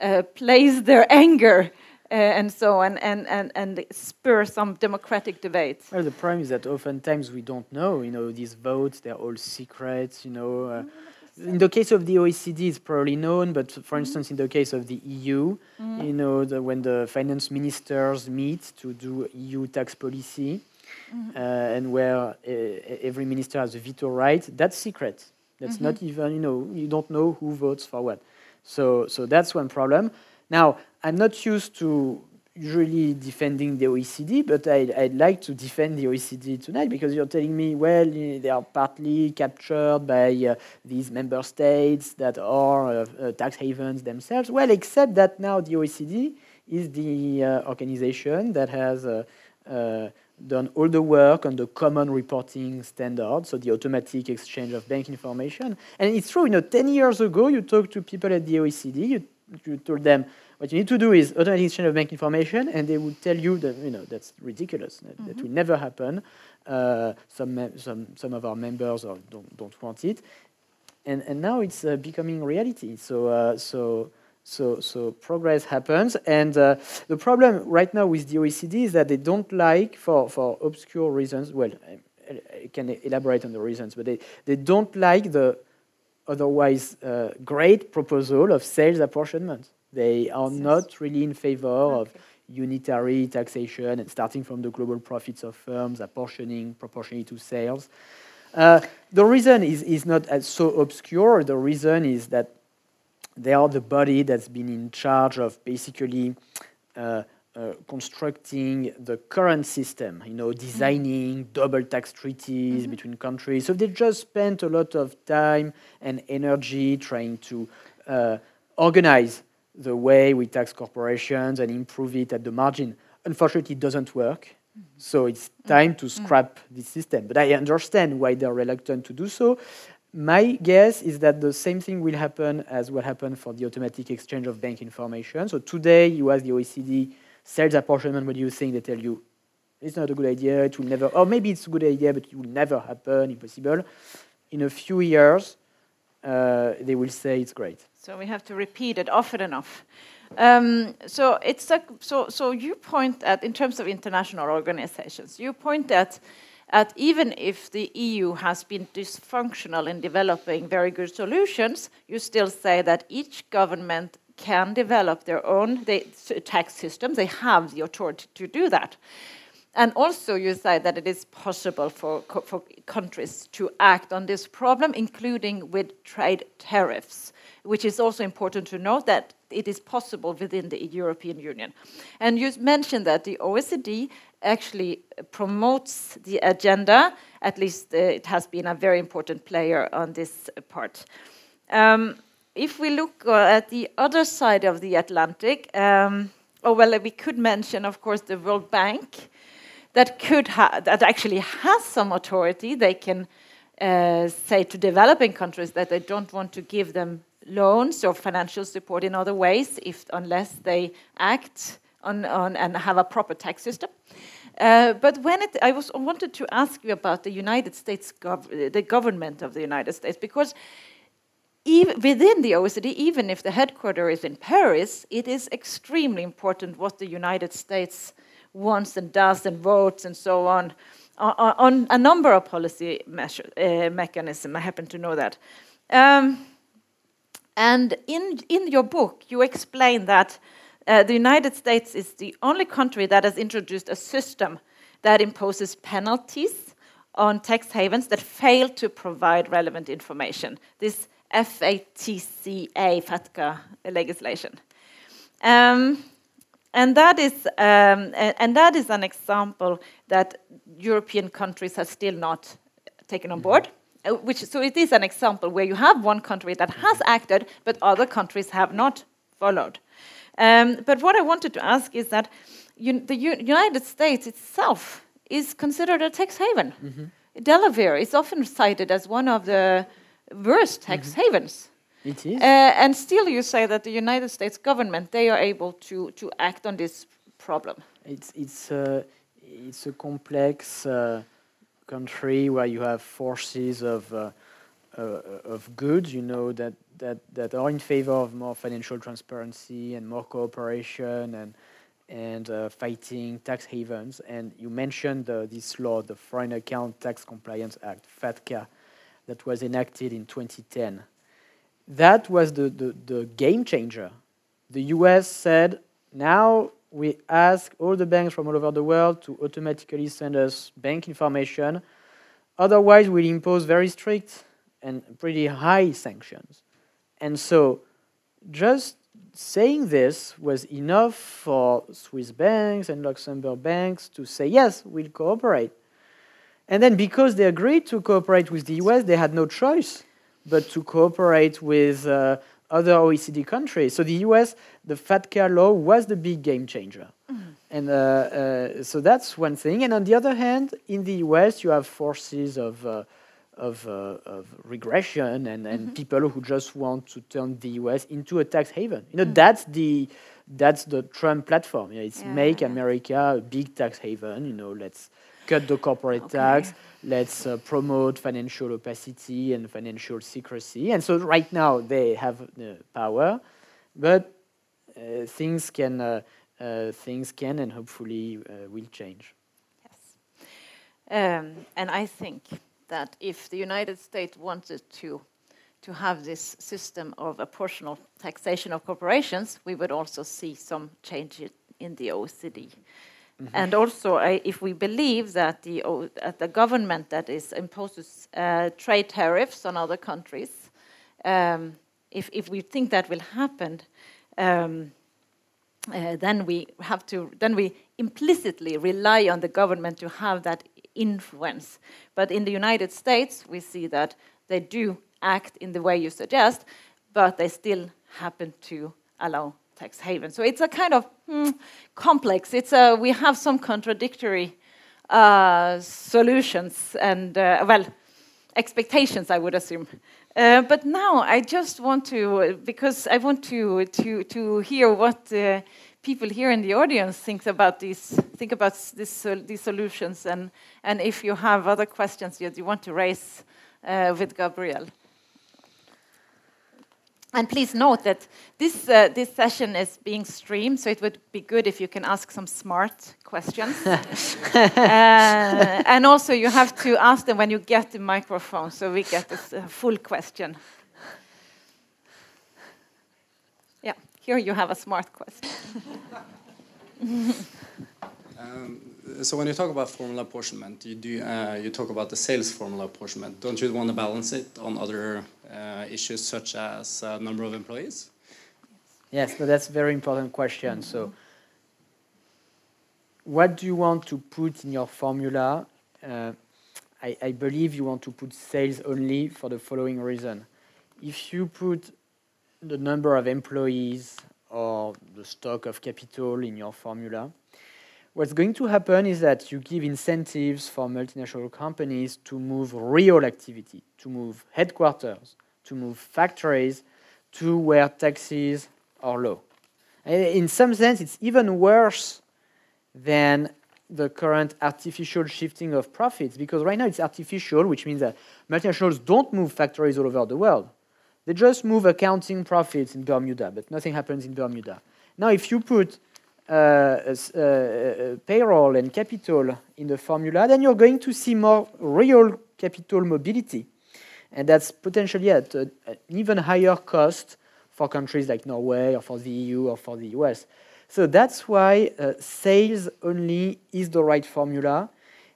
uh, place their anger and so on, and, and, and spur some democratic debates. Well, the problem is that oftentimes we don't know. You know, these votes, they're all secrets, you know. Uh, in the case of the OECD, it's probably known, but for mm-hmm. instance, in the case of the EU, mm-hmm. you know, the, when the finance ministers meet to do EU tax policy, mm-hmm. uh, and where uh, every minister has a veto right, that's secret. That's not mm-hmm. even, you know, you don't know who votes for what. So, so that's one problem. Now, I'm not used to usually defending the OECD, but I, would like to defend the OECD tonight because you're telling me, well, they are partly captured by uh, these member states that are uh, uh, tax havens themselves. Well, except that now the OECD is the uh, organization that has uh, done all the work on the common reporting standard, so the automatic exchange of bank information. And it's true, you know, 10 years ago, you talked to people at the OECD, you, you told them, what you need to do is automatic exchange of bank information, and they would tell you that you know that's ridiculous. That, mm -hmm. that will never happen. Uh, some some some of our members don't don't want it, and and now it's uh, becoming reality. So uh, so So, so progress happens. And uh, the problem right now with the OECD is that they don't like, for, for obscure reasons, well, I, I can elaborate on the reasons, but they, they don't like the otherwise uh, great proposal of sales apportionment. They are not really in favor okay. of unitary taxation and starting from the global profits of firms, apportioning proportionally to sales. Uh, the reason is, is not as so obscure. The reason is that they are the body that's been in charge of basically uh, uh, constructing the current system, you know, designing double tax treaties mm -hmm. between countries. So they just spent a lot of time and energy trying to uh, organize the way we tax corporations and improve it at the margin. Unfortunately, it doesn't work. Mm -hmm. So it's time to mm-hmm. scrap this system. But I understand why they're reluctant to do so. My guess is that the same thing will happen as what happened for the automatic exchange of bank information. So today you ask the OECD sales apportionment, what do you think? They tell you it's not a good idea, it will never, or maybe it's a good idea, but it will never happen, impossible. In a few years, uh, they will say it's great. So we have to repeat it often enough. Um, so it's so so you point at in terms of international organizations, you point at at even if the EU has been dysfunctional in developing very good solutions, you still say that each government can develop their own they, tax system. They have the authority to do that. And also, you say that it is possible for, for countries to act on this problem, including with trade tariffs, which is also important to note that it is possible within the European Union. And you mentioned that the OECD actually promotes the agenda. At least uh, it has been a very important player on this part. Um, if we look uh, at the other side of the Atlantic, um, oh well, we could mention, of course, the World Bank, that could that actually has some authority. They can uh, say to developing countries that they don't want to give them loans or financial support in other ways, if unless they act on, on and have a proper tax system. Uh, but when it, I was wanted to ask you about the United States, gov the government of the United States, because even within the OECD, even if the headquarters is in Paris, it is extremely important what the United States wants and does and votes and so on on, a number of policy measure, uh, mechanisms. I happen to know that. Um, and in, in your book, you explain that uh, the United States is the only country that has introduced a system that imposes penalties on tax havens that fail to provide relevant information. This FATCA, FATCA legislation. Um, and that is um, and that is an example that European countries have still not taken on board. Uh, which so it is an example where you have one country that has acted, but other countries have not followed. Um, but what I wanted to ask is that the U United States itself is considered a tax haven. Mm -hmm. Delaware is often cited as one of the worst tax mm -hmm. havens. It is. Uh, and still, you say that the United States government they are able to to act on this problem. It's it's uh, it's a complex uh, country where you have forces of uh, uh, of goods, you know, that that that are in favor of more financial transparency and more cooperation and and uh, fighting tax havens. And you mentioned this law, the Foreign Account Tax Compliance Act, FATCA, that was enacted in 2010 that was the, the, the game changer. The US said, now we ask all the banks from all over the world to automatically send us bank information. Otherwise, we'll impose very strict and pretty high sanctions. And so, just saying this was enough for Swiss banks and Luxembourg banks to say, yes, we'll cooperate. And then, because they agreed to cooperate with the US, they had no choice but to cooperate with uh, other OECD countries. So the US, the FATCA law was the big game changer. Mm -hmm. And uh, uh, so that's one thing. And on the other hand, in the US, you have forces of, uh, of, uh, of, regression and, and mm -hmm. people who just want to turn the US into a tax haven. You know, mm -hmm. that's the that's the Trump platform. You know, it's yeah, make yeah. America a big tax haven. You know, let's cut the corporate okay. tax let's uh, promote financial opacity and financial secrecy. And so right now they have the power. but uh, things can uh, uh, things can and hopefully will change. Yes, um, and I think that if the United States wanted to to have this system of a apportional taxation of corporations, we would also see some changes in the OECD. Mm -hmm. And also, if we believe that the, uh, the government that is imposes uh, trade tariffs on other countries, um, if, if we think that will happen, um, uh, then we have to then we implicitly rely on the government to have that influence. But in the United States, we see that they do act in the way you suggest, but they still happen to allow tax haven. So it's a kind of hmm, complex. It's a, we have some contradictory uh, solutions and, uh, well, expectations, I would assume. Uh, but now I just want to, because I want to, to, to hear what uh, people here in the audience think about these, think about this, uh, these solutions, and, and if you have other questions that you want to raise uh, with Gabriel. And please note that this, uh, this session is being streamed, so it would be good if you can ask some smart questions. <laughs> uh, and also, you have to ask them when you get the microphone, so we get a uh, full question. Yeah, here you have a smart question. <laughs> um, so when you talk about formula apportionment, you do uh, you talk about the sales formula apportionment. Don't you want to balance it on other uh, issues such as uh, number of employees? Yes, but that's a very important question. So, what do you want to put in your formula? Uh, I, I believe you want to put sales only for the following reason. If you put the number of employees or the stock of capital in your formula, what's going to happen is that you give incentives for multinational companies to move real activity, to move headquarters, to move factories to where taxes are low. In some sense, it's even worse than the current artificial shifting of profits because right now it's artificial, which means that multinationals don't move factories all over the world. They just move accounting profits in Bermuda, but nothing happens in Bermuda. Now, if you put payroll and capital in the formula, then you're going to see more real capital mobility. And that's potentially at a, an even higher cost for countries like Norway or for the EU or for the US. So that's why uh, sales only is the right formula.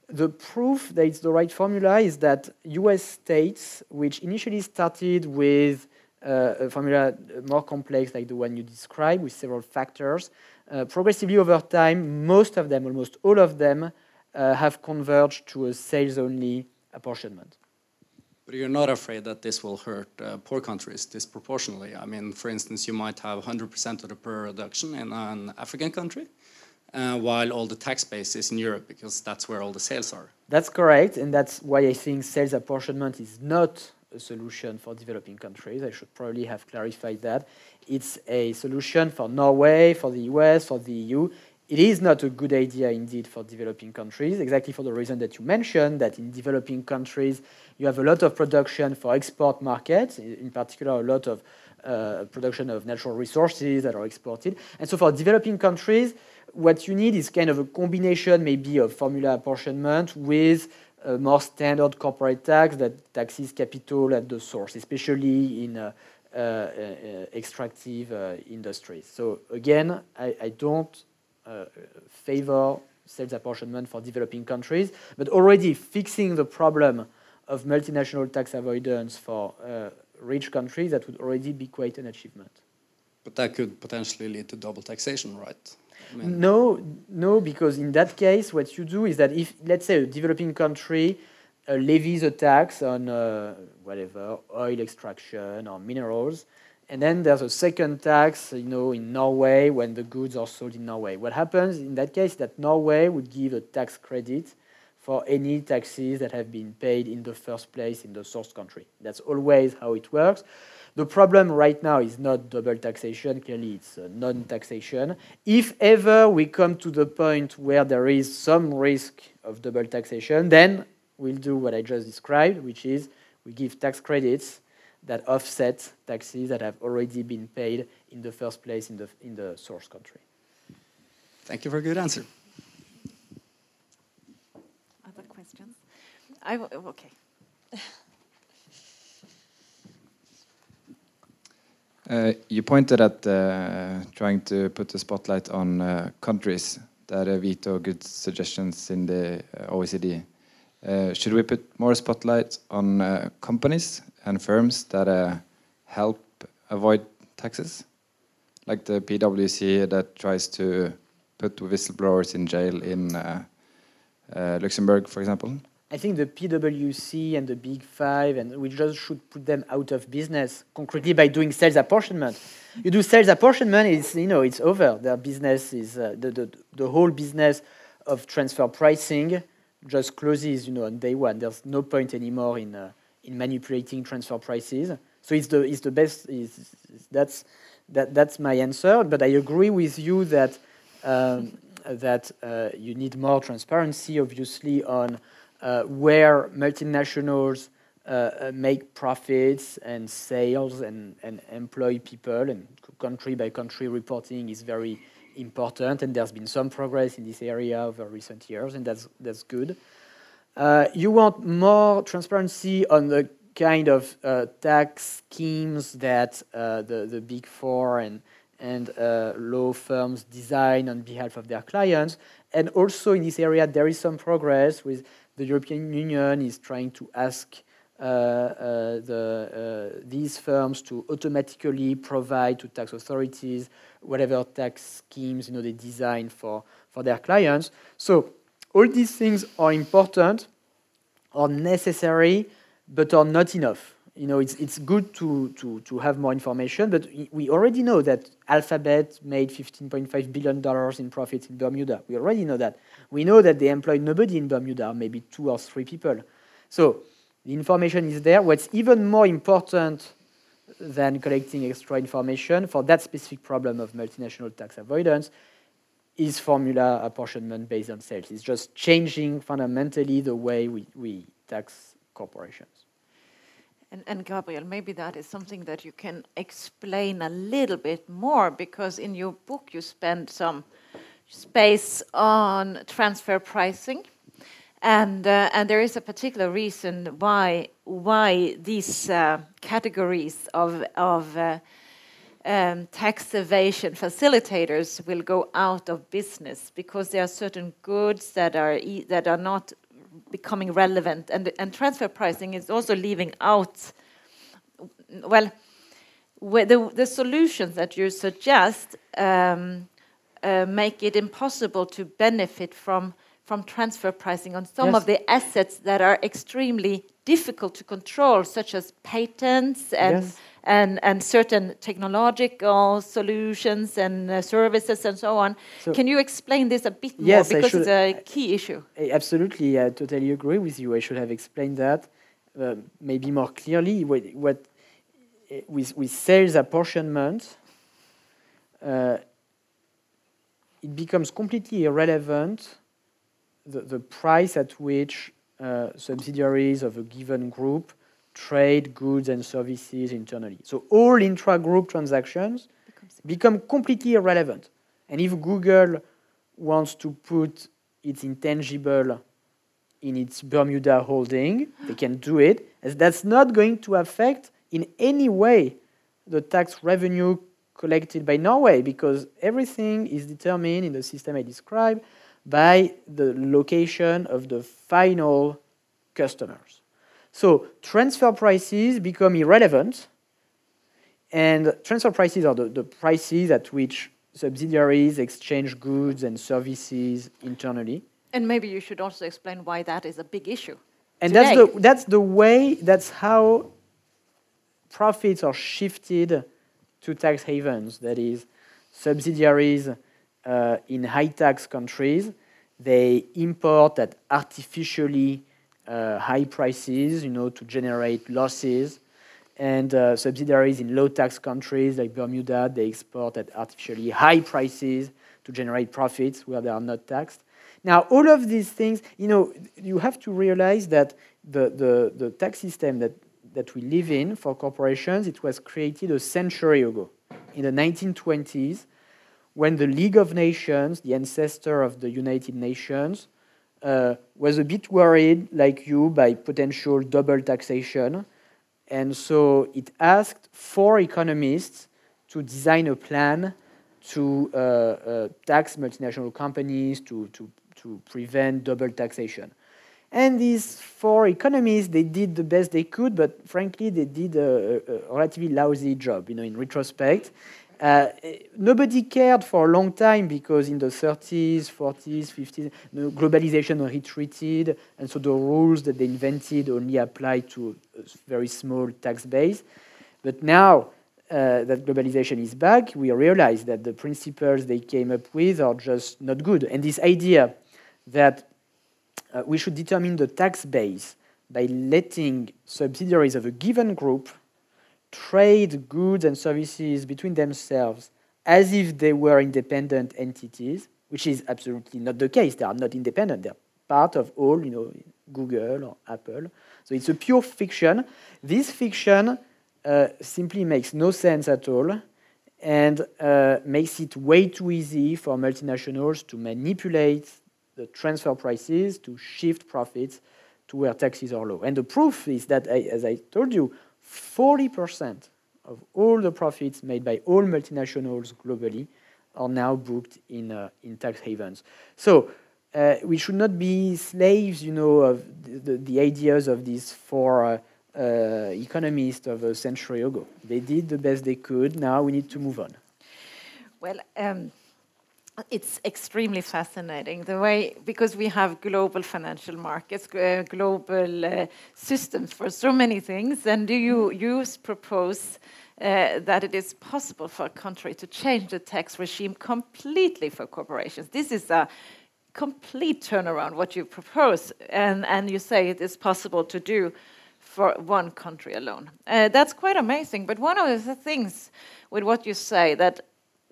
The proof that it's the right formula is that US states, which initially started with uh, a formula more complex like the one you described with several factors, uh, progressively over time, most of them, almost all of them, uh, have converged to a sales only apportionment. But you're not afraid that this will hurt uh, poor countries disproportionately. I mean, for instance, you might have 100% of the production in an African country, uh, while all the tax base is in Europe because that's where all the sales are. That's correct, and that's why I think sales apportionment is not a solution for developing countries. I should probably have clarified that. It's a solution for Norway, for the US, for the EU. It is not a good idea indeed for developing countries, exactly for the reason that you mentioned, that in developing countries, you have a lot of production for export markets, in particular, a lot of uh, production of natural resources that are exported. And so for developing countries, what you need is kind of a combination maybe of formula apportionment with a more standard corporate tax that taxes capital at the source, especially in uh, uh, uh extractive uh, industries. So again, I, I don't uh, favor sales apportionment for developing countries, but already fixing the problem of multinational tax avoidance for uh, rich countries, that would already be quite an achievement. But that could potentially lead to double taxation, right? I mean no, no, because in that case, what you do is that if, let's say, a developing country uh, levies a tax on uh, whatever oil extraction or minerals, and then there's a second tax, you know, in Norway when the goods are sold in Norway. What happens in that case that Norway would give a tax credit for any taxes that have been paid in the first place in the source country. That's always how it works. The problem right now is not double taxation, clearly it's uh, non taxation. If ever we come to the point where there is some risk of double taxation, then we'll do what I just described, which is we give tax credits that offset taxes that have already been paid in the first place in the, in the source country. Thank you for a good answer. Other questions? I w- okay. <laughs> Uh, you pointed at uh, trying to put the spotlight on uh, countries that uh, veto good suggestions in the uh, OECD. Uh, should we put more spotlight on uh, companies and firms that uh, help avoid taxes, like the PwC that tries to put whistleblowers in jail in Luxembourg, for example? I think the PwC and the Big Five, and we just should put them out of business concretely by doing sales apportionment. You do sales apportionment, it's you know it's over. Their business is uh, the, the the whole business of transfer pricing just closes. You know on day one. There's no point anymore in uh, in manipulating transfer prices. So it's the it's the best. Is that's that that's my answer. But I agree with you that um, that uh, you need more transparency, obviously, on uh, where multinationals uh, uh, make profits and sales and, and employ people, and country by country reporting is very important. And there's been some progress in this area over recent years, and that's that's good. Uh, you want more transparency on the kind of uh, tax schemes that uh, the the big four and and uh, law firms design on behalf of their clients. And also in this area, there is some progress with the European Union is trying to ask the, uh, these firms to automatically provide to tax authorities whatever tax schemes you know they design for, for their clients. So all these things are important, are necessary, but are not enough. You know, it's, it's good to, to, to have more information, but we already know that Alphabet made $15.5 billion in profits in Bermuda. We already know that. We know that they employ nobody in Bermuda, maybe two or three people. So the information is there. What's even more important than collecting extra information for that specific problem of multinational tax avoidance is formula apportionment based on sales. It's just changing fundamentally the way we, we tax corporations. And, and Gabriel, maybe that is something that you can explain a little bit more because in your book you spend some space on transfer pricing. And, uh, and there is a particular reason why, why these uh, categories of, of uh, um, tax evasion facilitators will go out of business because there are certain goods that are, e that are not becoming relevant. And, and transfer pricing is also leaving out, well, the, the solutions that you suggest um, uh, make it impossible to benefit from from transfer pricing on some yes. of the assets that are extremely difficult to control, such as patents and yes. and, and certain technological solutions and uh, services and so on. So Can you explain this a bit yes, more because it's a key issue? Absolutely, I totally agree with you. I should have explained that uh, maybe more clearly. What, what with with sales apportionment. Uh, it becomes completely irrelevant the, the price at which uh, subsidiaries of a given group trade goods and services internally. So all intra-group transactions become completely irrelevant. And if Google wants to put its intangible in its Bermuda holding, they can do it. As that's not going to affect in any way the tax revenue collected by Norway because everything is determined in the system I described by the location of the final customers. So transfer prices become irrelevant, and transfer prices are the, the prices at which subsidiaries exchange goods and services internally. And maybe you should also explain why that is a big issue. And today. that's the that's the way that's how profits are shifted to tax havens, that is, subsidiaries uh, in high tax countries, they import at artificially uh, high prices, you know, to generate losses. And uh, subsidiaries in low tax countries like Bermuda, they export at artificially high prices to generate profits where they are not taxed. Now, all of these things, you know, you have to realize that the, the, the tax system that that we live in for corporations, it was created a century ago. in the 1920s when the League of Nations, the ancestor of the United Nations, uh, was a bit worried, like you, by potential double taxation. And so it asked four economists to design a plan to uh, uh, tax multinational companies, to, to, to prevent double taxation. And these four economists, they did the best they could, but frankly, they did a, a relatively lousy job, you know, in retrospect. Uh, nobody cared for a long time because in the 30s, 40s, 50s, the globalization retreated, and so the rules that they invented only applied to a very small tax base. But now uh, that globalization is back, we realize that the principles they came up with are just not good. And this idea that uh, we should determine the tax base by letting subsidiaries of a given group trade goods and services between themselves as if they were independent entities, which is absolutely not the case. They are not independent. They're part of all, you know, Google or Apple. So it's a pure fiction. This fiction uh, simply makes no sense at all and uh, makes it way too easy for multinationals to manipulate the transfer prices, to shift profits to where taxes are low. And the proof is that, as I told you, 40% of all the profits made by all multinationals globally are now booked in, uh, in tax havens. So uh, we should not be slaves, you know, of the, the, the ideas of these four uh, uh, economists of a century ago. They did the best they could. Now we need to move on. Well, um, it's extremely fascinating the way because we have global financial markets, uh, global uh, systems for so many things. And do you use propose uh, that it is possible for a country to change the tax regime completely for corporations? This is a complete turnaround what you propose, and and you say it is possible to do for one country alone. Uh, that's quite amazing. But one of the things with what you say that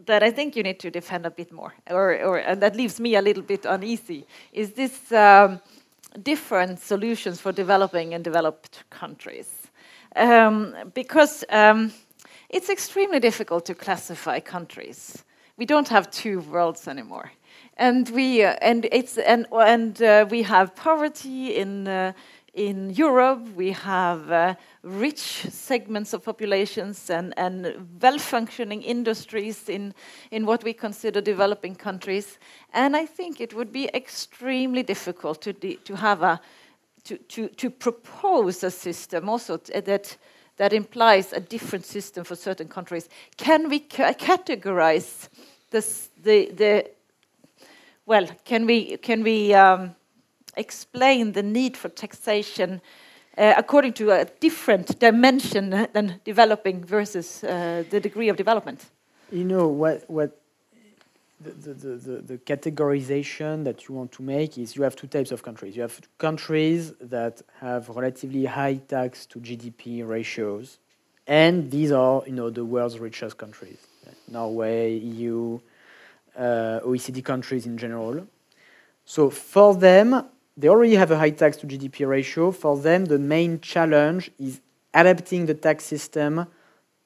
that I think you need to defend a bit more, or, or and that leaves me a little bit uneasy, is this um, different solutions for developing and developed countries. Um, because um, it's extremely difficult to classify countries. We don't have two worlds anymore. And we uh, and it's and and uh, we have poverty in uh, in Europe, we have uh, rich segments of populations and, and well-functioning industries in, in what we consider developing countries. And I think it would be extremely difficult to, to have a to, to, to propose a system also that that implies a different system for certain countries. Can we ca categorize this, the the well? Can we can we um, explain the need for taxation uh, according to a different dimension than developing versus uh, the degree of development? You know what what the, the, the, the, categorization that you want to make is you have two types of countries. You have countries that have relatively high tax to GDP ratios, and these are you know the world's richest countries: Norway, EU, uh, OECD countries in general. So for them, they already have a high tax to GDP ratio. For them, the main challenge is adapting the tax system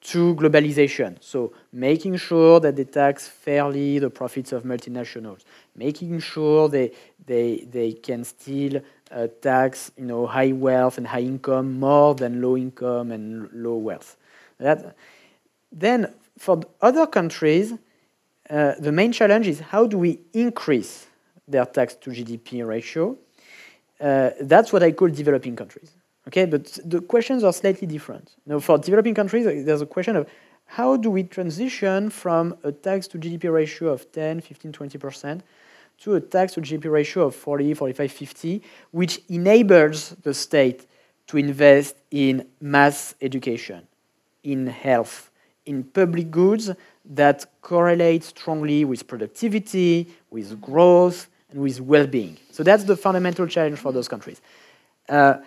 to globalization. So making sure that they tax fairly the profits of multinationals, making sure they, they, they can still uh, tax you know, high wealth and high income more than low income and low wealth. That, then for other countries, uh, the main challenge is how do we increase their tax to GDP ratio uh, that's what I call developing countries. Okay, but the questions are slightly different. Now, for developing countries, uh, there's a question of how do we transition from a tax to GDP ratio of 10, 15, 20% to a tax to GDP ratio of 40, 45, 50, which enables the state to invest in mass education, in health, in public goods that correlate strongly with productivity, with growth, and with well-being. So that's the fundamental challenge for those countries. Uh,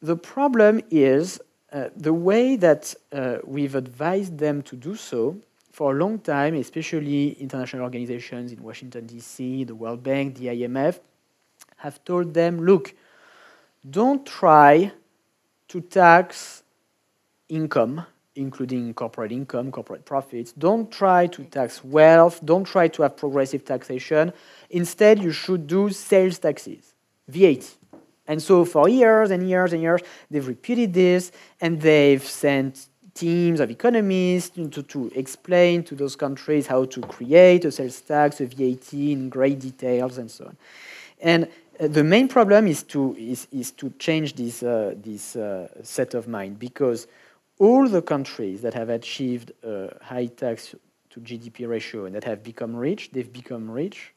the problem is uh, the way that uh, we've advised them to do so for a long time, especially international organizations in Washington, D.C., the World Bank, the IMF, have told them, look, don't try to tax income including corporate income, corporate profits. Don't try to tax wealth. Don't try to have progressive taxation. Instead, you should do sales taxes, VAT. And so for years and years and years, they've repeated this and they've sent teams of economists to, to explain to those countries how to create a sales tax, a VAT in great details, and so on. And uh, the main problem is to, is, is to change this, uh, this uh, set of mind because all the countries that have achieved a high tax to GDP ratio and that have become rich, they've become rich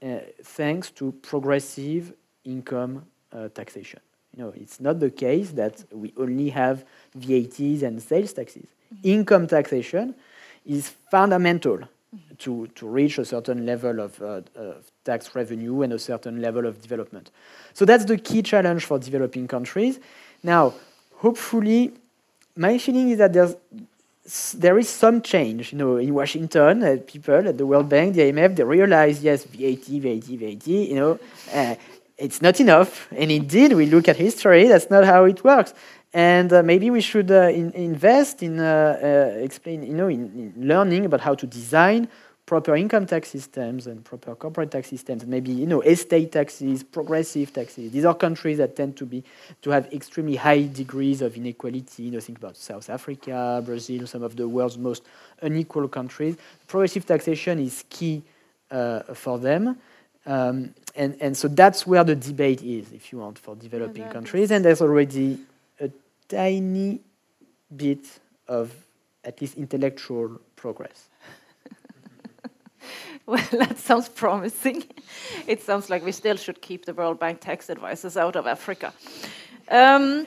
uh, thanks to progressive income uh, taxation. You know, it's not the case that we only have VATs and sales taxes. Mm -hmm. Income taxation is fundamental mm -hmm. to, to reach a certain level of, uh, of tax revenue and a certain level of development. So that's the key challenge for developing countries. Now, hopefully, my feeling is that there's there is some change, you know, in Washington, uh, people at the World Bank, the IMF, they realize, yes, VAT, VAT, VAT, you know, uh, it's not enough. And indeed, we look at history, that's not how it works. And uh, maybe we should uh, in, invest in uh, uh, explain, you know, in, in, learning about how to design proper income tax systems and proper corporate tax systems. Maybe you know, estate taxes, progressive taxes. These are countries that tend to be to have extremely high degrees of inequality. You know, think about South Africa, Brazil, some of the world's most unequal countries. Progressive taxation is key uh, for them. Um, and, and so that's where the debate is, if you want, for developing yeah, countries. And there's already a tiny bit of at least intellectual progress. <laughs> well, that sounds promising. <laughs> it sounds like we still should keep the World Bank tax advisors out of Africa. Um,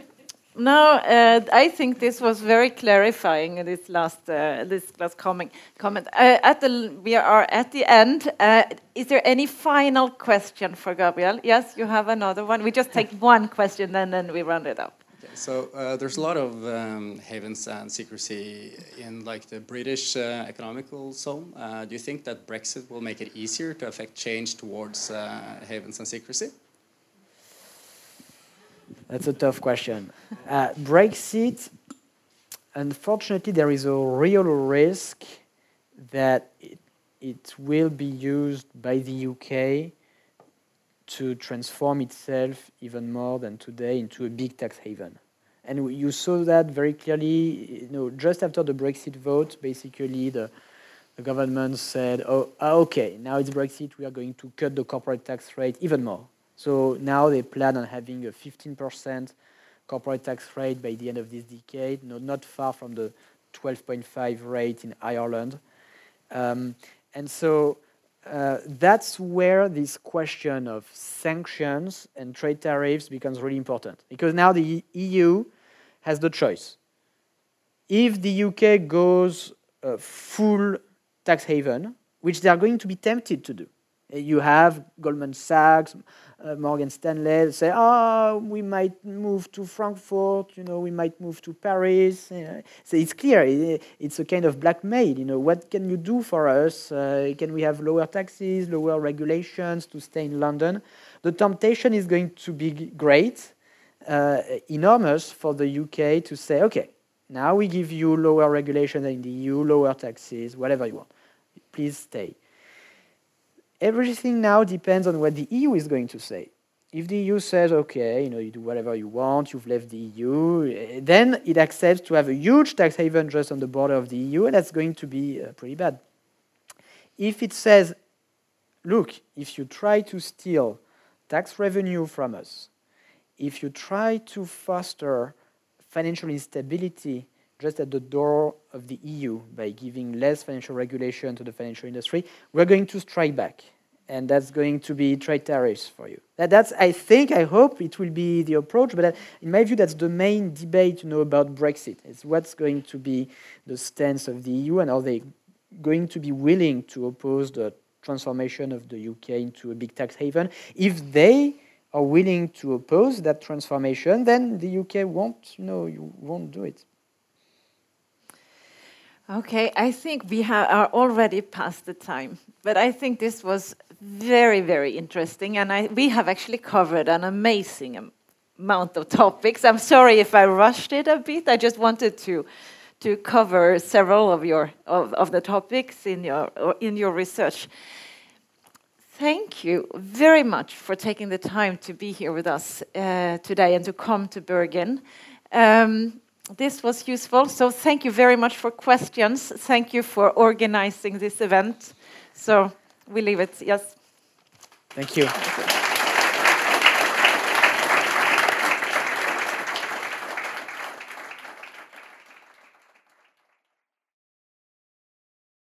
no, uh, I think this was very clarifying. This last, uh, this last comment. comment. Uh, at the, we are at the end. Uh, is there any final question for Gabriel? Yes, you have another one. We just take <laughs> one question, and then we round it up. So uh, there's a lot of um, havens and secrecy in like the British uh, economical zone. do you think that Brexit will make it easier to affect change towards havens and secrecy? That's a tough question. Uh, Brexit, unfortunately, there is a real risk that it, it will be used by the UK to transform itself even more than today into a big tax haven. And you saw that very clearly, you know, just after the Brexit vote, basically the, the government said, oh, ah, okay, now it's Brexit, we are going to cut the corporate tax rate even more. So now they plan on having a 15% corporate tax rate by the end of this decade, no, not far from the 12.5 rate in Ireland. Um, and so uh, that's where this question of sanctions and trade tariffs becomes really important because now the EU has the choice. If the UK goes uh, full tax haven, which they are going to be tempted to do, you have Goldman Sachs, uh, Morgan Stanley say, oh, we might move to Frankfurt, you know, we might move to Paris. So it's clear, it's a kind of blackmail, you know, what can you do for us? Uh, can we have lower taxes, lower regulations to stay in London? The temptation is going to be great, uh, enormous for the UK to say, okay, now we give you lower regulation in the EU, lower taxes, whatever you want. Please stay everything now depends on what the EU is going to say. If the EU says, okay, you know, you do whatever you want, you've left the EU, then it accepts to have a huge tax haven just on the border of the EU, and that's going to be uh, pretty bad. If it says, look, if you try to steal tax revenue from us, if you try to foster financial instability just at the door of the EU by giving less financial regulation to the financial industry, we're going to strike back. And that's going to be trade tariffs for you. That, that's, I think, I hope it will be the approach, but in my view, that's the main debate you know, about Brexit. It's what's going to be the stance of the EU and are they going to be willing to oppose the transformation of the UK into a big tax haven? If they are willing to oppose that transformation, then the UK won't, you know, you won't do it. Okay, I think we are already past the time, but I think this was very, very interesting, and I, we have actually covered an amazing amount of topics. I'm sorry if I rushed it a bit. I just wanted to to cover several of your of, of the topics in your in your research. Thank you very much for taking the time to be here with us uh, today and to come to Bergen. Um, this was useful, so thank you very much for questions. Thank you for organizing this event. So we leave it, yes. Thank you. Thank you.